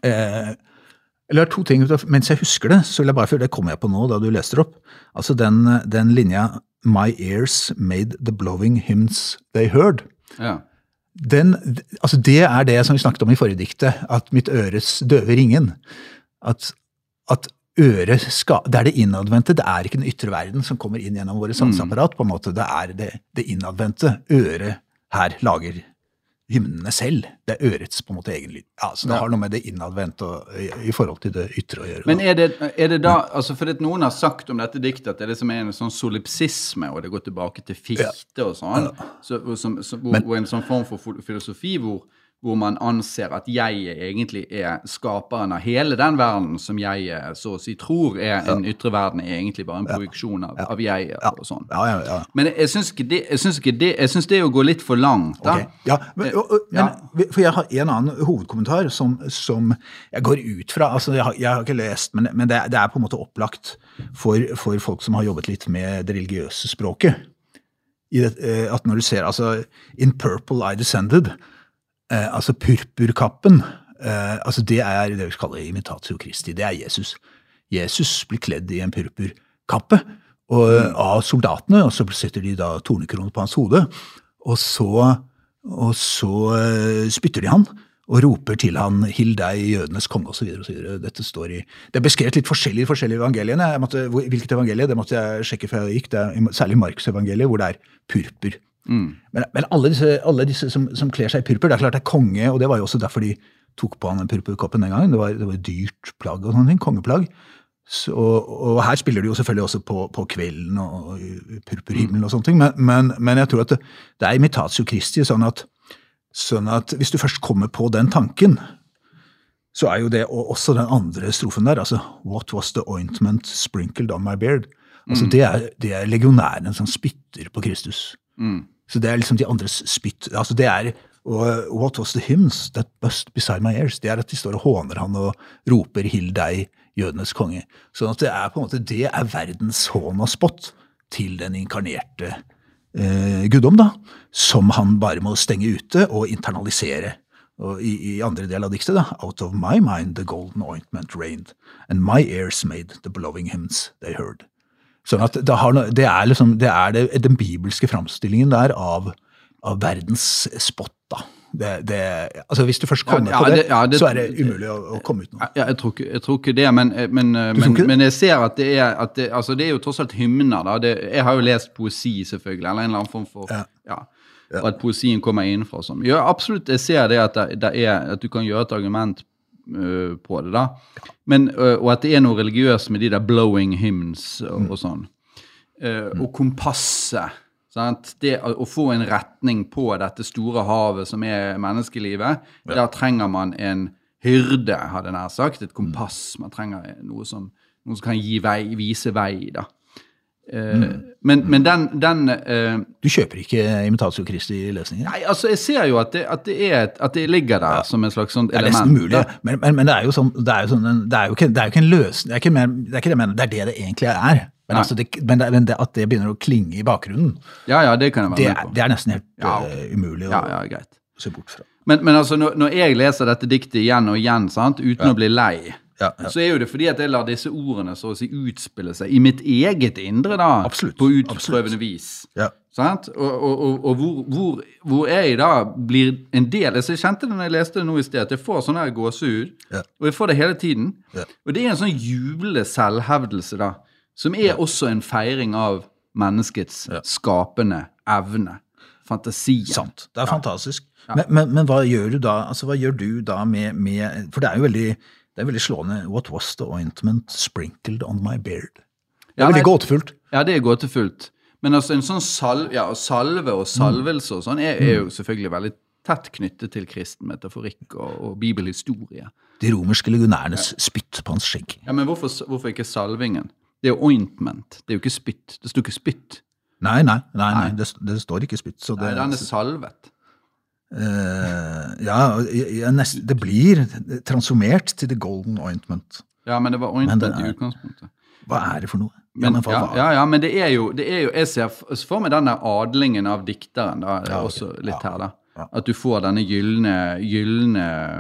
Eh, eller to ting, Mens jeg husker det, så vil jeg bare før det kommer jeg på nå da du leste det opp. Altså den, den linja My ears made the blowing hymns they heard. Ja den, altså det er det som vi snakket om i forrige diktet, at mitt øres døve ringen. At, at øret skal, Det er det innadvendte, det er ikke den ytre verden som kommer inn gjennom våre sanseapparat. på en måte, Det er det, det innadvendte. Øret her lager hymnene selv. Det er ørets på en måte egen lyd. Ja, så det ja. har noe med det innadvendte i, i, forhold til det ytre å gjøre. Men er det, er det da, altså for Noen har sagt om dette diktet at det er det som er en sånn solipsisme, og det går tilbake til Fichte og sånn, ja. så, som, så, hvor, Men, hvor en sånn form for filosofi hvor hvor man anser at jeget egentlig er skaperen av hele den verden som jeg så å si tror er en ytre verden, er egentlig bare en projeksjon av, av jeget. og sånn. Men jeg syns det, det, jeg det er å gå litt for langt. da. Okay. Ja, men, og, og, men, For jeg har en annen hovedkommentar som, som jeg går ut fra. altså Jeg har, jeg har ikke lest, men, men det, det, er på en måte opplagt for, for, folk som har jobbet litt med det religiøse språket. Det, eh, at når du ser altså In Purple I Descended Eh, altså purpurkappen, eh, altså det er det vi kaller imitatio Christi. Det er Jesus. Jesus blir kledd i en purpurkappe og, mm. av soldatene, og så setter de da tornekroner på hans hode. Og så, og så eh, spytter de han, og roper til han 'Hill deg, jødenes konge', osv. Dette står i Det er beskrevet litt forskjellig i forskjellige evangeliene. Jeg måtte, hvilket evangelie? Det måtte jeg sjekke før jeg gikk. Det er særlig Markus evangeliet, hvor det er purpur. Men, men alle disse, alle disse som, som kler seg i purpur, det er klart det er konge, og det var jo også derfor de tok på han den purpurkoppen den gangen. Det var, det var dyrt plagg og sånne. Kongeplagg. Så, og her spiller de jo selvfølgelig også på, på kvelden og purpurhimmelen og sånne ting, men, men, men jeg tror at det, det er imitatio Christi, sånn at, sånn at hvis du først kommer på den tanken, så er jo det og også den andre strofen der, altså What was the ointment sprinkled on my beard? Altså det, er, det er legionæren som spytter på Kristus. Så det er liksom de andres spytt. altså det er, og What was the hymns that bust beside my ears? Det er at de står og håner han og roper 'Hill deg, jødenes konge'. Sånn at det er på en måte, det er verdens hån og spott til den inkarnerte eh, guddom, da, som han bare må stenge ute og internalisere. Og i, i andre del av diktet, da, Out of my mind the golden ointment rained, and my ears made the blowing hymns they heard. Sånn at det, har, det er liksom, det er det, den bibelske framstillingen der av, av verdens spott, da. Det, det, altså Hvis du først kommer Ja, på det, det- ja, så er det umulig å, å komme ut noe. Ja, jeg, tror ikke, jeg tror ikke det, men, men, men, ikke men jeg ser at det er at det, altså det er jo tross alt hymner. da. Det, jeg har jo lest poesi, selvfølgelig, eller en eller annen form for Ja. Og at poesien kommer innenfra. Sånn. Ja, absolutt, jeg ser det at, det, det er, at du kan gjøre et argument øh, på det. da. Men, øh, og at det er noe religiøst med de der blowing hymns og, Mm. og sånn. Eh, og kompasset. Sant? Det å, få en retning på dette store havet som er menneskelivet, der trenger man en hyrde, hadde jeg nær sagt. Et kompass. Man trenger noe som, noe som kan gi vei, vise vei. da. Eh, men, men den, den uh, Du kjøper ikke Imitatio Christi-løsninger? Nei, altså, jeg ser jo at det, at det, er at det ligger der som en slags sånt Det er element. nesten mulig, men, men, men det er jo sånn, det er jo sånn det er jo ikke, det er jo ikke en løsning, det er ikke, mer, det er ikke det mener, det er det det egentlig er. Men, altså det, men, det, men det, at det begynner å klinge i bakgrunnen, Ja, ja, det kan jeg være med på. det er nesten helt Ja. eh, umulig å Ja, ja, se bort fra. Men, men altså, når, når jeg leser dette diktet igjen og igjen, sant, uten å bli lei, Ja, ja. så er jo det fordi at jeg lar disse ordene så å si utspille seg i mitt eget indre, da. Absolutt, På utprøvende vis. Ja. Sant? Og, og, og, og hvor, hvor, hvor jeg da blir en del altså Jeg kjente det når jeg leste det nå i sted, at jeg får sånn her gåsehud. Og jeg får det hele tiden. Og det er en sånn jublende selvhevdelse, da, som er også en feiring av menneskets skapende evne. Fantasien. Sant. Det er fantastisk. Men, men, men hva gjør du da altså hva gjør du da med, med For det er jo veldig, det er veldig slående. What was the ointment sprinkled on my beard? Det Ja, er veldig nei- gåtefullt. Ja, det er gåtefullt. Men altså en sånn sal ja, salve og salvelse og sånn er, er jo selvfølgelig veldig tett knyttet til kristen metaforikk og, og bibelhistorie. De romerske legionærenes spytt på hans skjegg. Ja, Men hvorfor, hvorfor ikke salvingen? Det er jo ointment. Det er jo ikke spytt. Det står ikke spytt. Nei, nei, nei, nei det, det står ikke spytt. Så det, Nei, den er salvet. Eh, ja, jeg- nest, det blir transformert til the golden ointment. Ja, men det var ointment det er- i utgangspunktet. Hva er det for noe? Men, ja, ja, ja, men det er jo, det er jo Jeg ser for meg denne adlingen av dikteren da, Ja, okay. også litt her. da. ja. At du får denne gylne,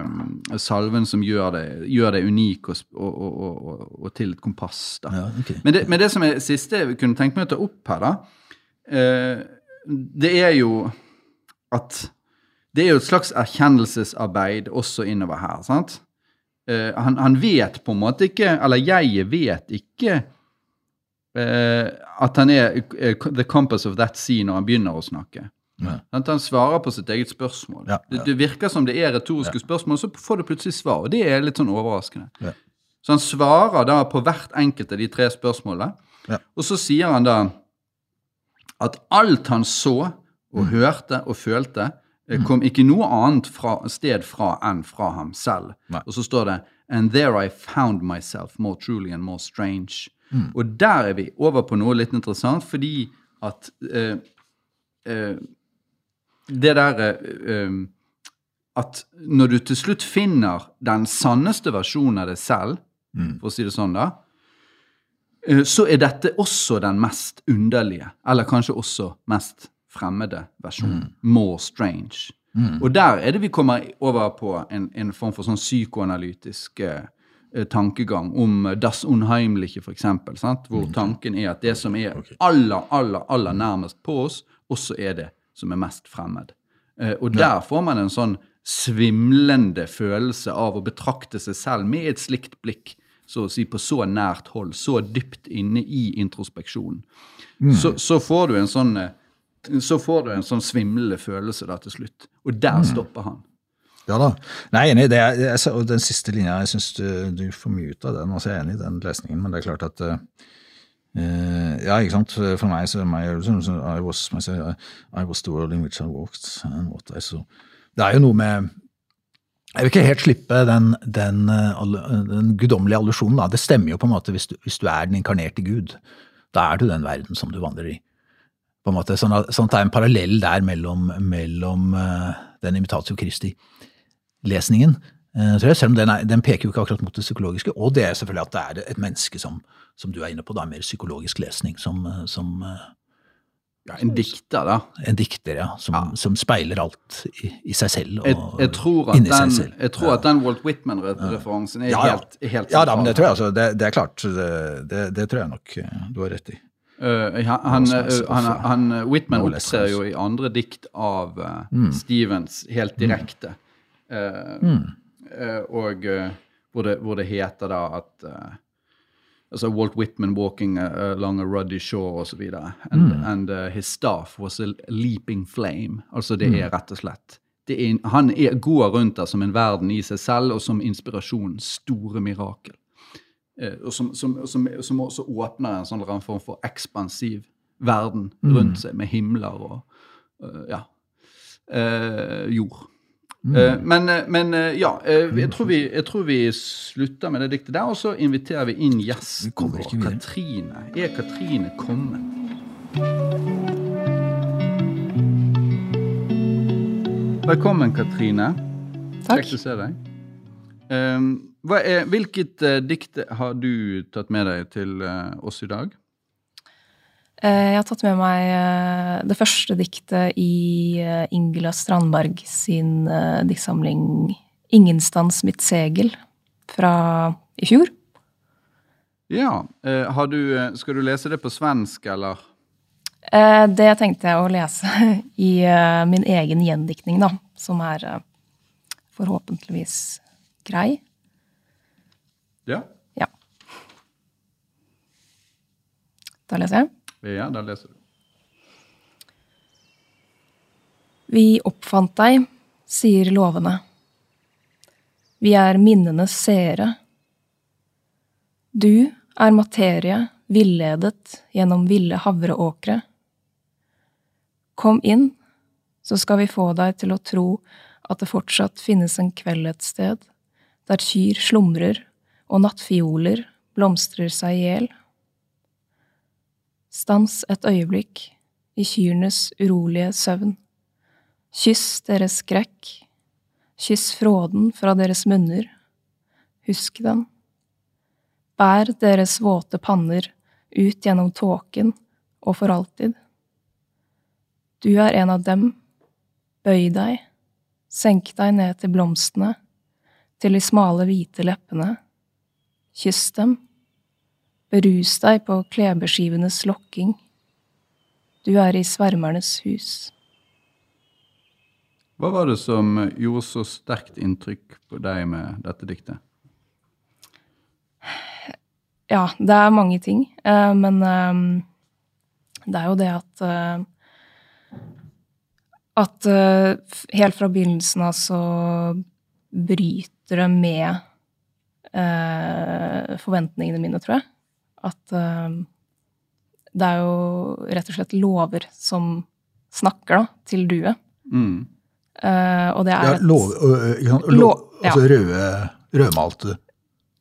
mm, salven som gjør det unik og, og, og, og til et kompass. da. Ja, okay. Men, det, men det som er siste jeg kunne tenke meg å ta opp her, da, eh, det er jo at det er jo et slags erkjennelsesarbeid også innover her. sant? Uh, han, han vet på en måte ikke, eller jeg vet ikke uh, at han er uh, the compass of that sea når han begynner å snakke. Ja. Han svarer på sitt eget spørsmål. Ja, ja. Det, det virker som det er retoriske spørsmål, så får du plutselig svar. Og det er litt sånn overraskende. Så han svarer da på hvert enkelt av de tre spørsmålene. Ja. Og så sier han da at alt han så Mm. og hørte og følte, eh, kom ikke noe annet fra, sted fra enn fra ham selv. Nei. Og så står det And there I found myself more truly and more strange. Mm. Og der er vi over på noe litt interessant, fordi at uh, uh, det der eh, eh, At når du til slutt finner den sanneste versjonen av deg selv, Mm. for å si det sånn, da, så er dette også den mest underlige, eller kanskje også mest fremmede versjonen. More strange. Og der er det vi kommer over på en, en form for sånn psykoanalytisk eh, eh, tankegang om eh, das Unheimliche, for sant? hvor tanken er at det som er aller, aller, aller nærmest på oss, også er det som er mest fremmed. Eh, og der får man en sånn svimlende følelse av å betrakte seg selv med et slikt blikk, så å si på så nært hold, så dypt inne i introspeksjonen, så, så får du en sånn eh, så får du en sånn svimlende følelse da til slutt. Og der stopper han. Ja da. Nei, enig. Det er, jeg, og den siste linja, jeg syns du, du får mye ut av den. altså Jeg er enig i den lesningen, men det er klart at uh, Ja, ikke sant. For meg så my, I, was, I was the world in which I walked and what I saw. Det er jo noe med Jeg vil ikke helt slippe den, den, den guddommelige allusjonen. da. Det stemmer jo på en måte hvis du, hvis du er den inkarnerte Gud. Da er du den verden som du vandrer i på en måte, sånn at, sånn at det er en parallell der mellom, mellom uh, den imitatio Christi-lesningen. Uh, selv om den, er, den, peker jo ikke akkurat mot det psykologiske. Og det er selvfølgelig at det er et menneske som, som du er inne på, da, mer psykologisk lesning, som, eh, som ja, En dikter, da. En dikter, ja. Som, ja. som speiler alt i, i, seg selv. Og, jeg, jeg tror, at den, jeg tror at den Walt Whitman-referansen er ja, helt, helt Ja da, men det tror jeg altså. Det, det er klart. Det, det, det tror jeg nok du har rett i. Uh, han, uh, han, han, uh, Whitman opptrer jo i andre dikt av mm. Stevens helt direkte. Mm. og hvor det, hvor, det, heter da at altså Walt Whitman walking along a ruddy shore osv. And, mm. and his staff was a leaping flame. Altså det er mm. rett og slett er, Han er, går rundt der som en verden i seg selv og som inspirasjonens store mirakel. Eh, og som, som, som, som, også åpner en sånn form for ekspansiv verden mm. rundt seg, med himler og uh, ja, uh, jord. Mm. Uh, men, men ja, jeg tror, vi, jeg, tror vi, slutter med det diktet der, og så inviterer vi inn gjesten vår, Katrine. Er Katrine kommet? Velkommen, Katrine. Takk. Kjekt å se deg. Um, er, hvilket uh, dikt har du tatt med deg til uh, oss i dag? Uh, jeg har tatt med meg det første diktet i Ingela Strandberg sin diktsamling 'Ingenstans mitt segel' fra i fjor. Ja. Du, skal du lese det på svensk, eller? det tenkte jeg å lese i min egen gjendiktning, da. Som er forhåpentligvis grei. Ja. ja. Da leser jeg. Ja, da leser du. Vi oppfant deg, sier lovene. Vi er minnenes seere. Du er materie villedet gjennom ville havreåkre. Kom inn, så skal vi få deg til å tro at det fortsatt finnes en kveld et sted, der kyr slumrer og nattfioler blomstrer seg i hjel. Stans et øyeblikk i kyrnes urolige søvn. Kyss deres skrekk, kyss fråden fra deres munner, husk den. Bær deres våte panner ut gjennom tåken og for alltid. Du er en av dem, bøy deg, senk deg ned til blomstene, til de smale, hvite leppene, Kyss dem. Berus deg på klebeskivenes lokking. Du er i svermernes hus. Hva var det som gjorde så sterkt inntrykk på deg med dette diktet? Ja, det er mange ting. Eh, men eh, det er jo det at eh, At helt fra begynnelsen av så bryter det med eh, forventningene mine, tror jeg. At eh, det er jo rett og slett lover som snakker da, til duet. Mm. Eh, og det er ja, lov, ikke sant? Lov, altså røde, rødmalte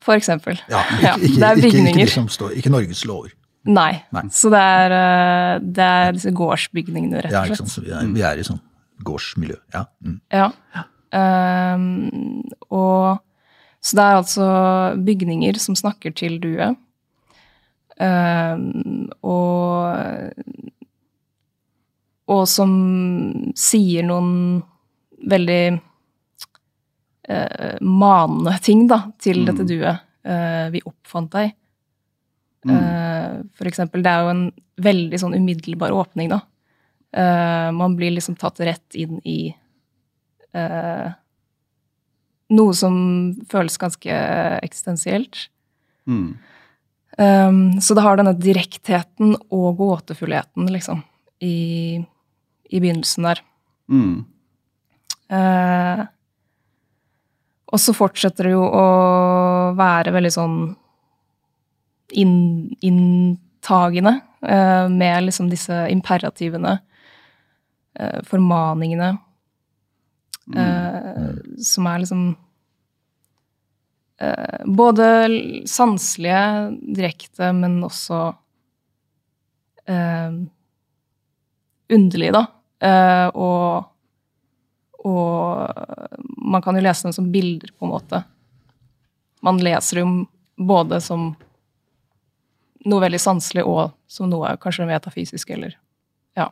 For eksempel. Ja, ikke, ikke, det er bygninger. Ikke, ikke, står, ikke Norges lover. Nei. Nei. Så det er, det er, disse gårdsbygningene, rett og slett. Ja, ikke? Vi er, vi er i sånn gårdsmiljø. Ja. Mm. ja. Um, og så det er altså bygninger som snakker til duet. Um, og Og som sier noen veldig uh, manende ting, da, til mm. dette duet. Uh, vi oppfant deg. Mm. Uh, for eksempel, det er jo en veldig sånn umiddelbar åpning, da. man blir liksom tatt rett inn i noe som føles ganske eksistensielt. Mm. Um, så det har denne direktheten og gåtefullheten, liksom, i, i begynnelsen der. Mm. Uh, og så fortsetter det jo å være veldig sånn inn, inntagende, uh, med liksom disse imperativene, uh, formaningene, eh, som er liksom eh, både sanselige, direkte, men også eh, underlige, da. Og og man kan jo lese dem som bilder, på en måte. Man leser dem både som noe veldig sanselig og som noe kanskje metafysisk, eller ja.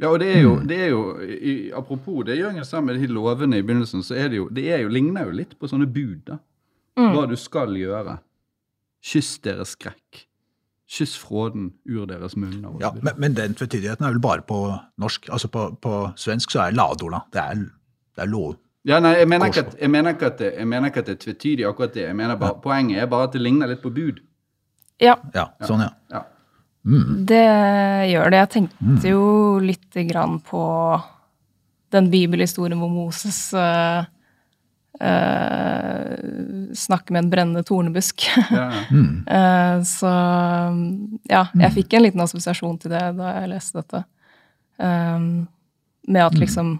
Ja, og det er jo, det er jo i, Apropos det Jørgen sa med de lovene i begynnelsen, så er det jo, det er jo, ligner jo litt på sånne bud. da. Hva du skal gjøre. Kyss deres skrekk. Kyss fråden ur deres munner. Ja, men, men den tvetydigheten er vel bare på norsk. Altså på, på svensk så er ladola. Det er, det er lov. Ja, nei, jeg mener, at, jeg, mener ikke at det, jeg mener ikke at det er tvetydig akkurat det. Jeg mener bare, Poenget er bare at det ligner litt på bud. Ja, Ja, sånn, ja. Ja. Det gjør det. Jeg tenkte jo litt grann på den bibelhistorien hvor Moses uh, uh, snakker med en brennende tornebusk. Ja, ja. Eh, så ja, jeg fikk en liten assosiasjon til det da jeg leste dette. Um, med at liksom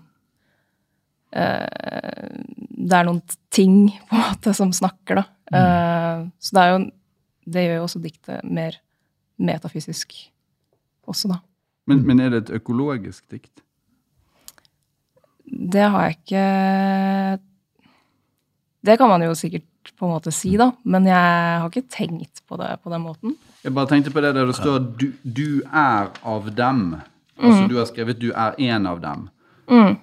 Det er noen ting på en måte som snakker, da. Eh, så det er jo Det gjør jo også diktet mer metafysisk også, da. Men, men er det et økologisk dikt? Det har jeg ikke Det kan man jo sikkert på en måte si, da, men jeg har ikke tenkt på det på den måten. Jeg bare tenkte på det der det står du, 'du er av dem'. Altså du har skrevet 'du er en av dem'. Ehm,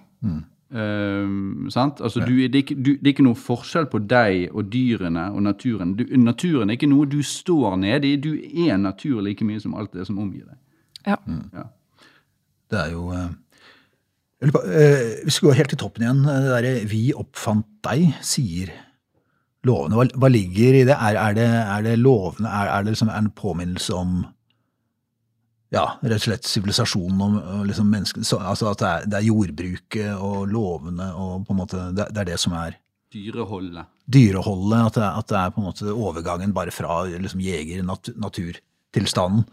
sant? Altså, du, det, er ikke, du, det er ikke noe forskjell på deg og dyrene og naturen. Du, naturen er ikke noe du står nede i. Du er natur like mye som alt det som omgir deg. Ja. Ja. Det er jo uh, på, eh, Vi skal gå helt til toppen igjen. Det derre 'vi oppfant deg', sier lovene. Hva, hva ligger i det? Er, er det, er det lovene? Er, er det liksom en påminnelse om ja, rett og slett sivilisasjonen og, og liksom menneskene? Altså at det er, det er jordbruket og lovene og på en måte Det, det er det som er Dyreholdet. dyreholdet? At det, er- at det er på en måte overgangen bare fra liksom jeger-naturtilstanden.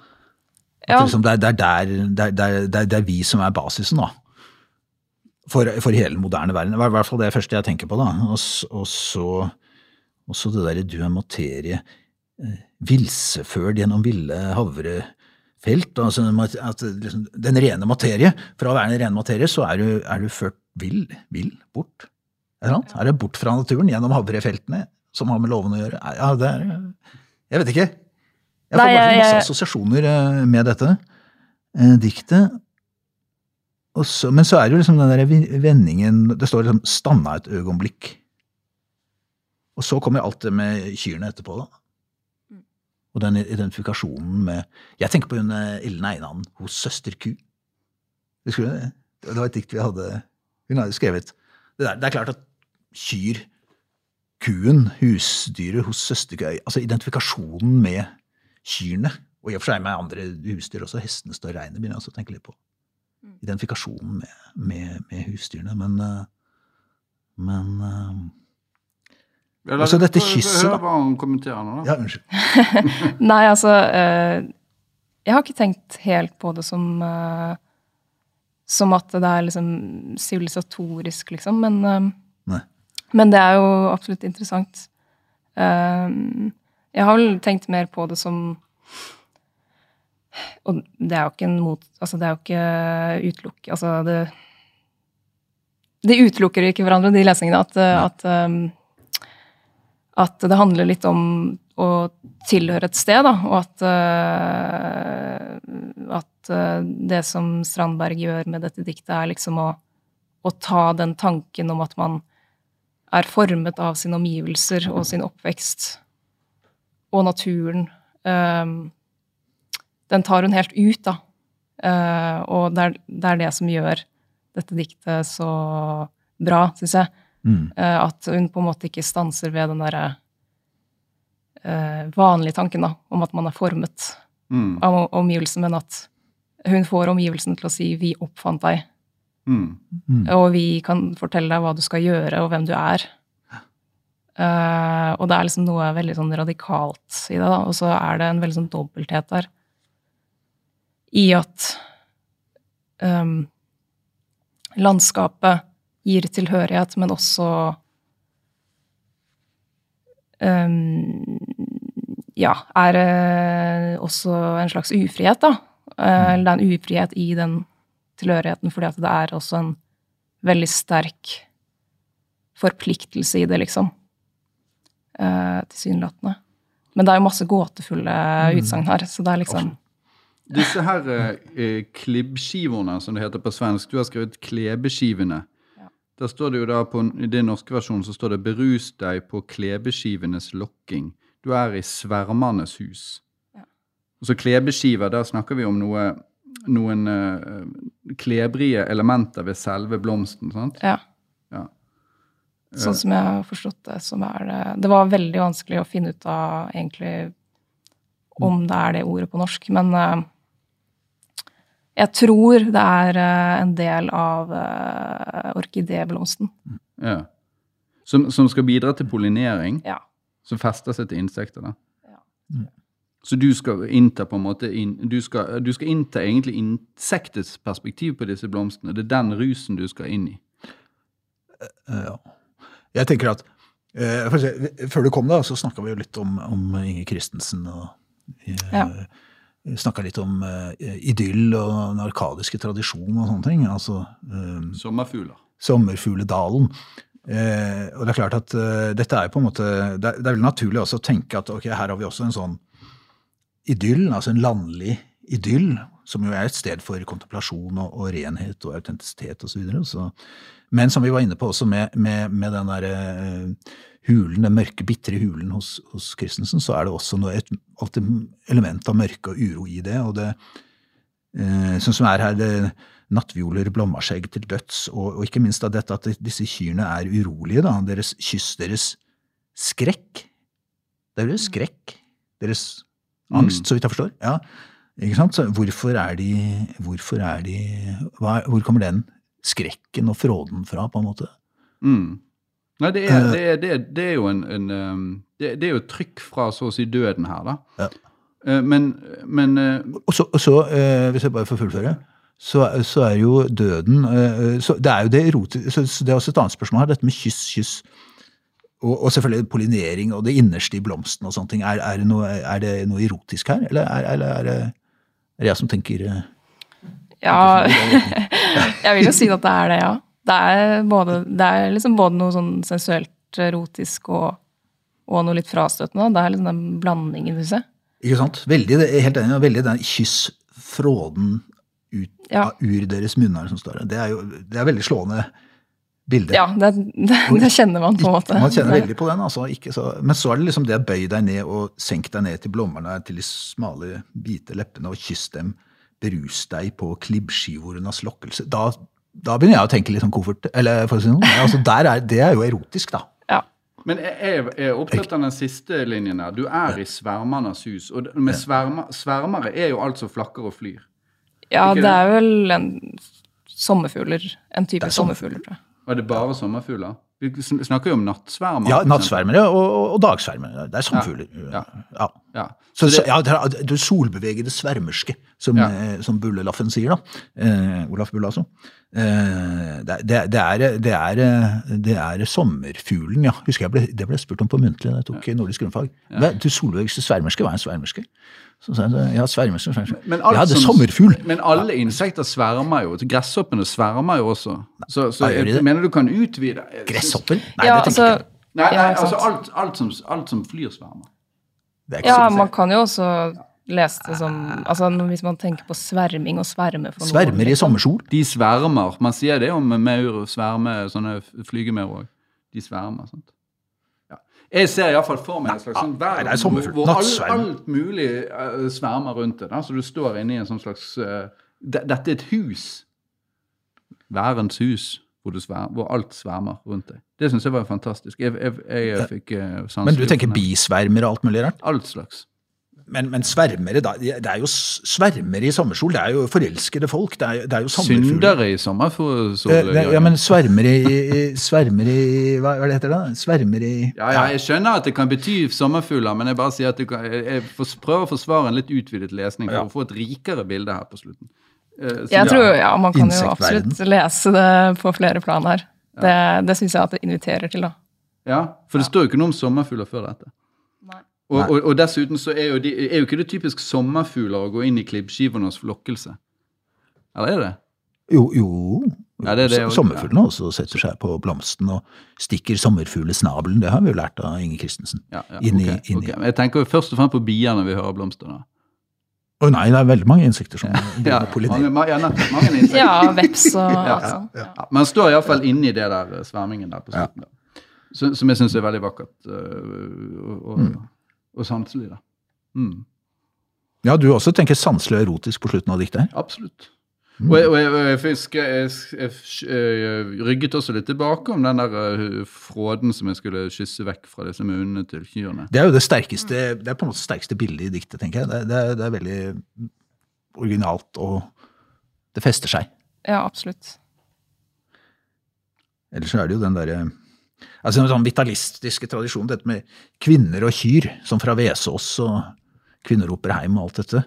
Ja. liksom, det, er, det, er der, det, er, det, det det vi som er basisen, da. For, for hele den moderne verden. Det er i hvert fall det første jeg tenker på. da. Og, og så også det derre du er materie, eh, gjennom ville havrefelt. Altså at, liksom, den rene materie, fra å være den rene materie, så er du, er du ført vill, vill bort. Er det? Er det bort fra naturen gjennom havrefeltene, som har med lovene å gjøre? Ja, det er Jeg vet ikke. Jeg får Nei, bare masse assosiasjoner eh, med dette eh, diktet. Og så, men så er det jo liksom den der vendingen Det står liksom 'stanna et øyeblikk'. Og så kommer alt det med kyrne etterpå, da. Og den identifikasjonen med Jeg tenker på hun eh, Ellen Einan hos Søster Ku. Husker du det? Det var et dikt vi hadde Hun hadde skrevet. Det, der, det er klart at kyr, kuen, husdyret hos Søster Ku Altså identifikasjonen med kyrne, og i og for seg med andre husdyr også, hestene står reinet, begynner jeg også å tenke litt på. Identifikasjonen med, med, med husdyrene. Men, eh, men Ja, Altså, dette kysset, da. Hør hva han kommenterer nå, da. Ja, unnskyld. Nei, altså eh, Jeg har ikke tenkt helt på det som eh, Som at det er liksom sivilisatorisk, liksom. Men, eh, Nei. men det er jo absolutt interessant. Jeg har vel tenkt mer på det som Og det er jo ikke en mot... Altså, det er jo ikke utelukk... Altså, det Det utelukker ikke hverandre, de lesningene. At, at eh, at det handler litt om å tilhøre et sted, da, og at, eh, at eh, det som Strandberg gjør med dette diktet, er liksom å, å ta den tanken om at man er formet av sine omgivelser og sin oppvekst og naturen. eh, den tar hun helt ut, da. Eh, og det er, det er det som gjør dette diktet så bra, syns jeg. Mm. Eh, at hun på en måte ikke stanser ved den derre eh, vanlige tanken da, om at man er formet Mm. av omgivelsene, men at hun får omgivelsene til å si 'vi oppfant deg', Mm. Mm. og vi kan fortelle deg hva du skal gjøre, og hvem du er. Eh, og det er liksom noe veldig sånn radikalt i det, da. Og så er det en veldig sånn dobbelthet der. I at um, landskapet gir tilhørighet, men også um, ja, er eh, også en slags ufrihet, da. Eh, Eller det er en ufrihet i den tilhørigheten, fordi at det er også en veldig sterk forpliktelse i det, liksom. Eh, Tilsynelatende. Men det er jo masse gåtefulle utsagn her, så det er liksom Disse her eh, klibbskivene, som det heter på svensk, du har skrevet klebeskivene. Der står det jo da på, I den norske versjonen så står det 'berus deg på klebeskivenes lokking'. Du er i svermernes hus. Ja. Og så klebeskiver, der snakker vi om noe, noen uh, klebrige elementer ved selve blomsten. sant? Ja. Ja. Sånn som jeg har forstått det, som er det Det var veldig vanskelig å finne ut av egentlig om det er det ordet på norsk, men eh, jeg tror det er eh, en del av uh, orkidéblomsten. Ja. Som, som skal bidra til pollinering, Ja. som fester seg til insekter. da. Ja. Så du skal innta på en måte inn, du, skal, du skal innta egentlig insektets perspektiv på disse blomstene. Det er den rusen du skal inn i. Eh, Ja. Jeg tenker at eh, se, Før du kom, da, så snakka vi jo litt om, om Inger Christensen. og eh, Ja. Snakka litt om eh, idyll og den arkadiske tradisjonen og sånne ting. Altså eh, Sommerfugler. Sommerfugledalen. Eh, og det er klart at dette er på en måte Det er, vel naturlig også å tenke at ok, her har vi også en sånn idyll, altså en landlig idyll, som jo er et sted for kontemplasjon og, og renhet og autentisitet osv. Men som vi var inne på også med, med, med den der eh, hulen, den mørke, bitre hulen hos, hos Christensen, så er det også noe, et alltid element av mørke og uro i det. og det eh, Sånn som er her, det nattvioler, blommaskjegg til døds, og, og ikke minst av dette at disse kyrne er urolige, da. Deres kyss, deres skrekk. Det er deres skrekk. Deres angst, så vidt jeg forstår. Ja, ikke sant? Så hvorfor er de Hvorfor er de hva, Hvor kommer den skrekken og fråden fra, på en måte? Mm. Nei, det er, det er, det er, det er jo en, en um, det, det er jo trykk fra så å si døden her, da. Ja. Eh, Men, men eh, Og så, og så eh, hvis jeg bare får fullføre, så, så er jo døden eh, så Det er jo det erotiske så, så Det er også et annet spørsmål her, dette med kyss, kyss. Og, og selvfølgelig pollinering og det innerste i blomsten og sånne ting. Er, er, det, noe, er det noe erotisk her, eller er, eller er, det, er det jeg som tenker eh, Ja, jeg vil jo si at det er det, ja. Det er, både, det er liksom både noe sånn sensuelt erotisk og, og noe litt frastøtende. Det er liksom den blandingen, syns jeg. Ikke sant? Veldig, helt enig. Veldig den kyss fråden ut Ja. ur deres munner som står der. Det er jo det er veldig slående bilde. Ja, det, det, det kjenner man på en måte. Man kjenner veldig på den. altså. Så, men så er det liksom det å bøye deg ned og senke deg ned til blommerne, til de smale, hvite leppene, og kyss dem. Berus deg på klibbskivornas lokkelse. Da, da begynner jeg å tenke litt sånn koffert. Eller for å si noe. Altså, der er, det er jo erotisk, da. Ja. Men jeg er opptatt av den siste linjen her. Du er i svermernes hus. Og med svermer, svermere er jo alt som flakker og flyr. ja, det det? er vel en sommerfugler. En type sommerfugler. er sommerfugler, tror jeg. Og det er bare sommerfugler? Sn- snakker jo om nattsvermer. Ja, nattsvermere og, og, og dagsvermere. Det er samfugler. Ja. Ja. Ja. Så, så, ja, det det solbevegede svermerske, som, eh, som Bullelaffen sier, da. Eh, Olaf Bulle, altså. Eh, det, det, det, er, det, er, det er sommerfuglen, ja. Husker jeg ble, Det ble spurt om på muntlig da jeg tok nordisk grunnfag. Det, det solbevegede svermerske, hva er en svermerske? Så sa jeg ja, svermer, så svermer. Men alt ja, det er som- sommerfugl. Men alle insekter svermer jo. Gresshoppene svermer jo også. Så, så jeg, jeg mener du kan utvide Gresshopper? Nei, Ja, det tenker jeg ikke. Nei, nei altså alt, alt, som, alt som flyr, svermer. Er Ja, man kan jo også lese det som altså Hvis man tenker på sverming og sverme for noen Svermer i liksom. sommersol. De svermer. Man sier det om maur, sverme, sånne flygemaur òg. De svermer. sant? Jeg ser iallfall for meg en slags sånn er verden hvor all, Nattsverm. alt mulig uh, svermer rundt det. Da. Så du står inne i en sånn slags uh, de, Dette er et hus. Værens hus. hvor, du sver, hvor alt svermer rundt deg. Det syns jeg var fantastisk. Jeg, jeg, jeg fikk eh, sansen Men du tenker bisvermer og alt mulig rart? Alt slags. Men, men svermere, da? Det er jo svermere i sommersol. Det er jo forelskede folk. Det er, jo- det er jo sommerfugler. Syndere i sommersol? Eh, Ja, men svermere i, Svermere i Hva er det heter da? Svermere i Ja, ja, jeg skjønner at det kan bety sommerfugler, men jeg bare sier at det kan, jeg, jeg prøver å forsvare en litt utvidet lesning for Ja. å få et rikere bilde her på slutten. Eh, så- Jeg tror, ja, Man kan jo absolutt lese det på flere plan her. Det, det syns jeg at det inviterer til, da. Ja, for det står jo ikke noe om sommerfugler før dette. Og, og, og dessuten så er jo, de, er jo ikke det typisk sommerfugler å gå inn i klibbskivernes flokkelse. Eller er det? Jo, jo. Ja, det det også, Sommerfuglene også setter seg på blomsten og stikker sommerfuglesnabelen. Det har vi jo lært av Inge Christensen. Ja, ja, inni, okay, inni. inn i- ok. Men Jeg tenker jo først og fremst på bier når vi hører blomster. da. Å nei, det er veldig mange insekter som Ja, mange, pollinerer. ja, nettopp, mange insekter. Ja, veps og Ja, alt sånt. Ja. Ja, men står iallfall inni det der eh, svermingen der på slutten. da. Som jeg syns er veldig vakkert og, og, Mm. Og sanselig. da. Mm, Ja, du også tenker sanselig og erotisk på slutten av diktet her. absolutt. Og jeg, og jeg, og jeg, fisk- jeg, jeg, jeg rygget også litt tilbake om den der øh, fråden som jeg skulle kysse vekk fra disse munnene til kyrne. Det er jo det sterkeste, det er på en måte sterkeste bildet i diktet, tenker jeg. Det, det, det er veldig originalt, og det fester seg. ja, absolutt. Ellers så er det jo den derre Altså en sånn vitalistiske tradisjon, dette med kvinner og kyr, som fra Vesås og Kvinner roper heim og alt dette.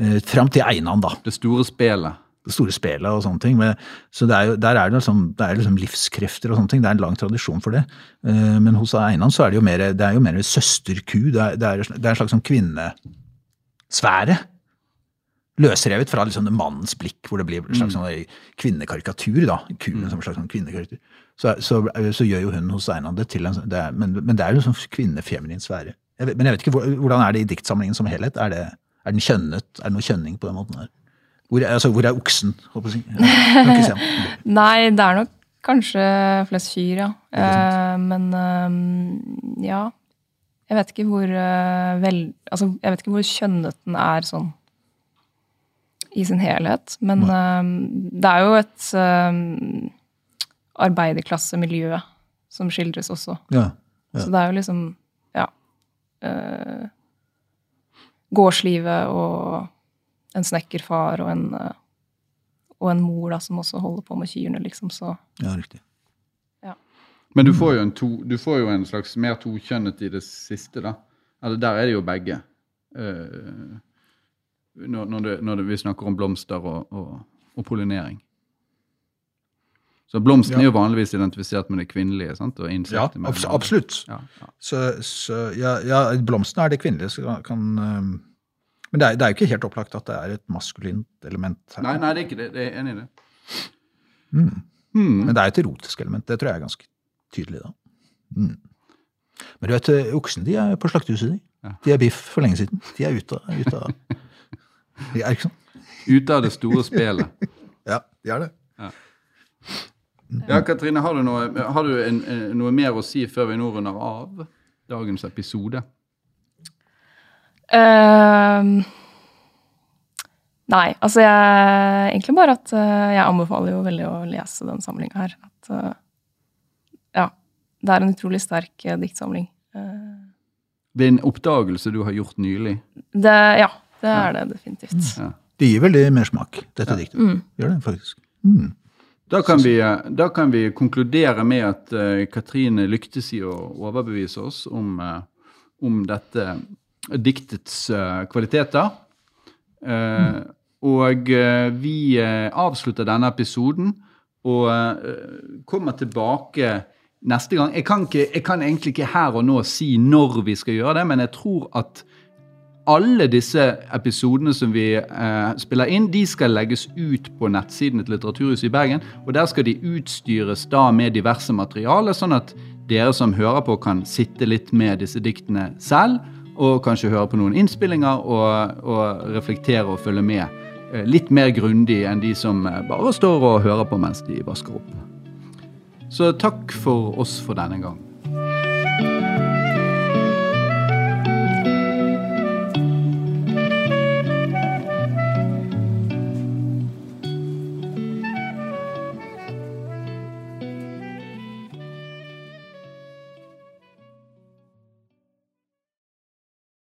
Eh, fram til Einan, da. Det store spelet. Det store spelet og sånne ting. Men, så det er jo, der er det, liksom, det er liksom livskrefter og sånne ting. Det er en lang tradisjon for det. Eh, men hos Einan så er det jo mer, det er jo mer søsterku. Det er, det er, det er en slags sånn kvinnesfære. Løsrevet fra liksom mannens blikk, hvor det blir en slags mm. kvinnekarikatur. da, Kuen som en slags sånn kvinnekarikatur. Så, så, så gjør jo hun hos Einan det til en sånn- det er, men, men det er jo en sånn kvinnefeminin sfære. Jeg vet, men jeg vet ikke hvordan er det i diktsamlingen som helhet? Er, det, er den kjønnet? Er det noe kjønning på den måten her? Hvor altså, hvor er oksen? Håper jeg. si. Jeg. Nei, det er nok kanskje flest kyr, ja. Uh. Men uh, ja. Jeg vet ikke hvor uh, vel Altså, jeg vet ikke hvor kjønnet den er sånn i sin helhet. Men det er jo et eh, arbeiderklassemiljø som skildres også. Ja. Ja. Så det er jo liksom Ja. eh, gårdslivet og en snekkerfar og en, eh, og en mor da, som også holder på med kyrne, liksom. Så ja, riktig. Ja. Men du får jo en, to, du får jo en slags mer tokjønnet i det siste, da. Eller der er det jo begge. Uh, når, når, det, når det, vi snakker om blomster og, og, og pollinering. Så blomsten Ja. er jo vanligvis identifisert med det kvinnelige. sant? Og Ja, absolutt. Ja, ja. Så, så ja, ja, blomsten er det kvinnelige. Så kan, um, men det er, det er jo ikke helt opplagt at det er et maskulint element her. Nei, nei, det er ikke det. det er enig i det. Mm. Mm. Men det er et erotisk element. Det tror jeg er ganske tydelig, da. Mm. Men du vet, oksene de er på slaktehuset, de. De er biff for lenge siden. De er ute, ute av De er ikke sånn? Ute av det store spelet. Ja, de er det. Ja, Katrine, har du, noe, har du en, en, noe mer å si før vi nå runder av dagens episode? Ehm, Nei, altså jeg Egentlig bare at eh, jeg anbefaler jo veldig å lese den samlinga her. At eh, ja. Det er en utrolig sterk eh, diktsamling. Eh, Det er en oppdagelse du har gjort nylig. det, ja, det er det definitivt. Ja. Det gir veldig mersmak, dette diktet. Mm. Gjør det, faktisk. Mm. Da kan, vi, da kan vi konkludere med at uh, Katrine lyktes i å overbevise oss om, uh, om dette diktets uh, kvaliteter. Mm. Og eh, vi eh, avslutter denne episoden og eh, kommer tilbake neste gang. Jeg kan, ikke, jeg kan egentlig ikke her og nå si når vi skal gjøre det, men jeg tror at alle disse episodene som vi eh, spiller inn, de skal legges ut på nettsiden til Litteraturhuset i Bergen. Og der skal de utstyres da med diverse materiale, sånn at dere som hører på, kan sitte litt med disse diktene selv. Og kanskje høre på noen innspillinger og, og reflektere og følge med eh, litt mer grundig enn de som eh, bare står og hører på mens de vasker opp. Så takk for oss for denne gang.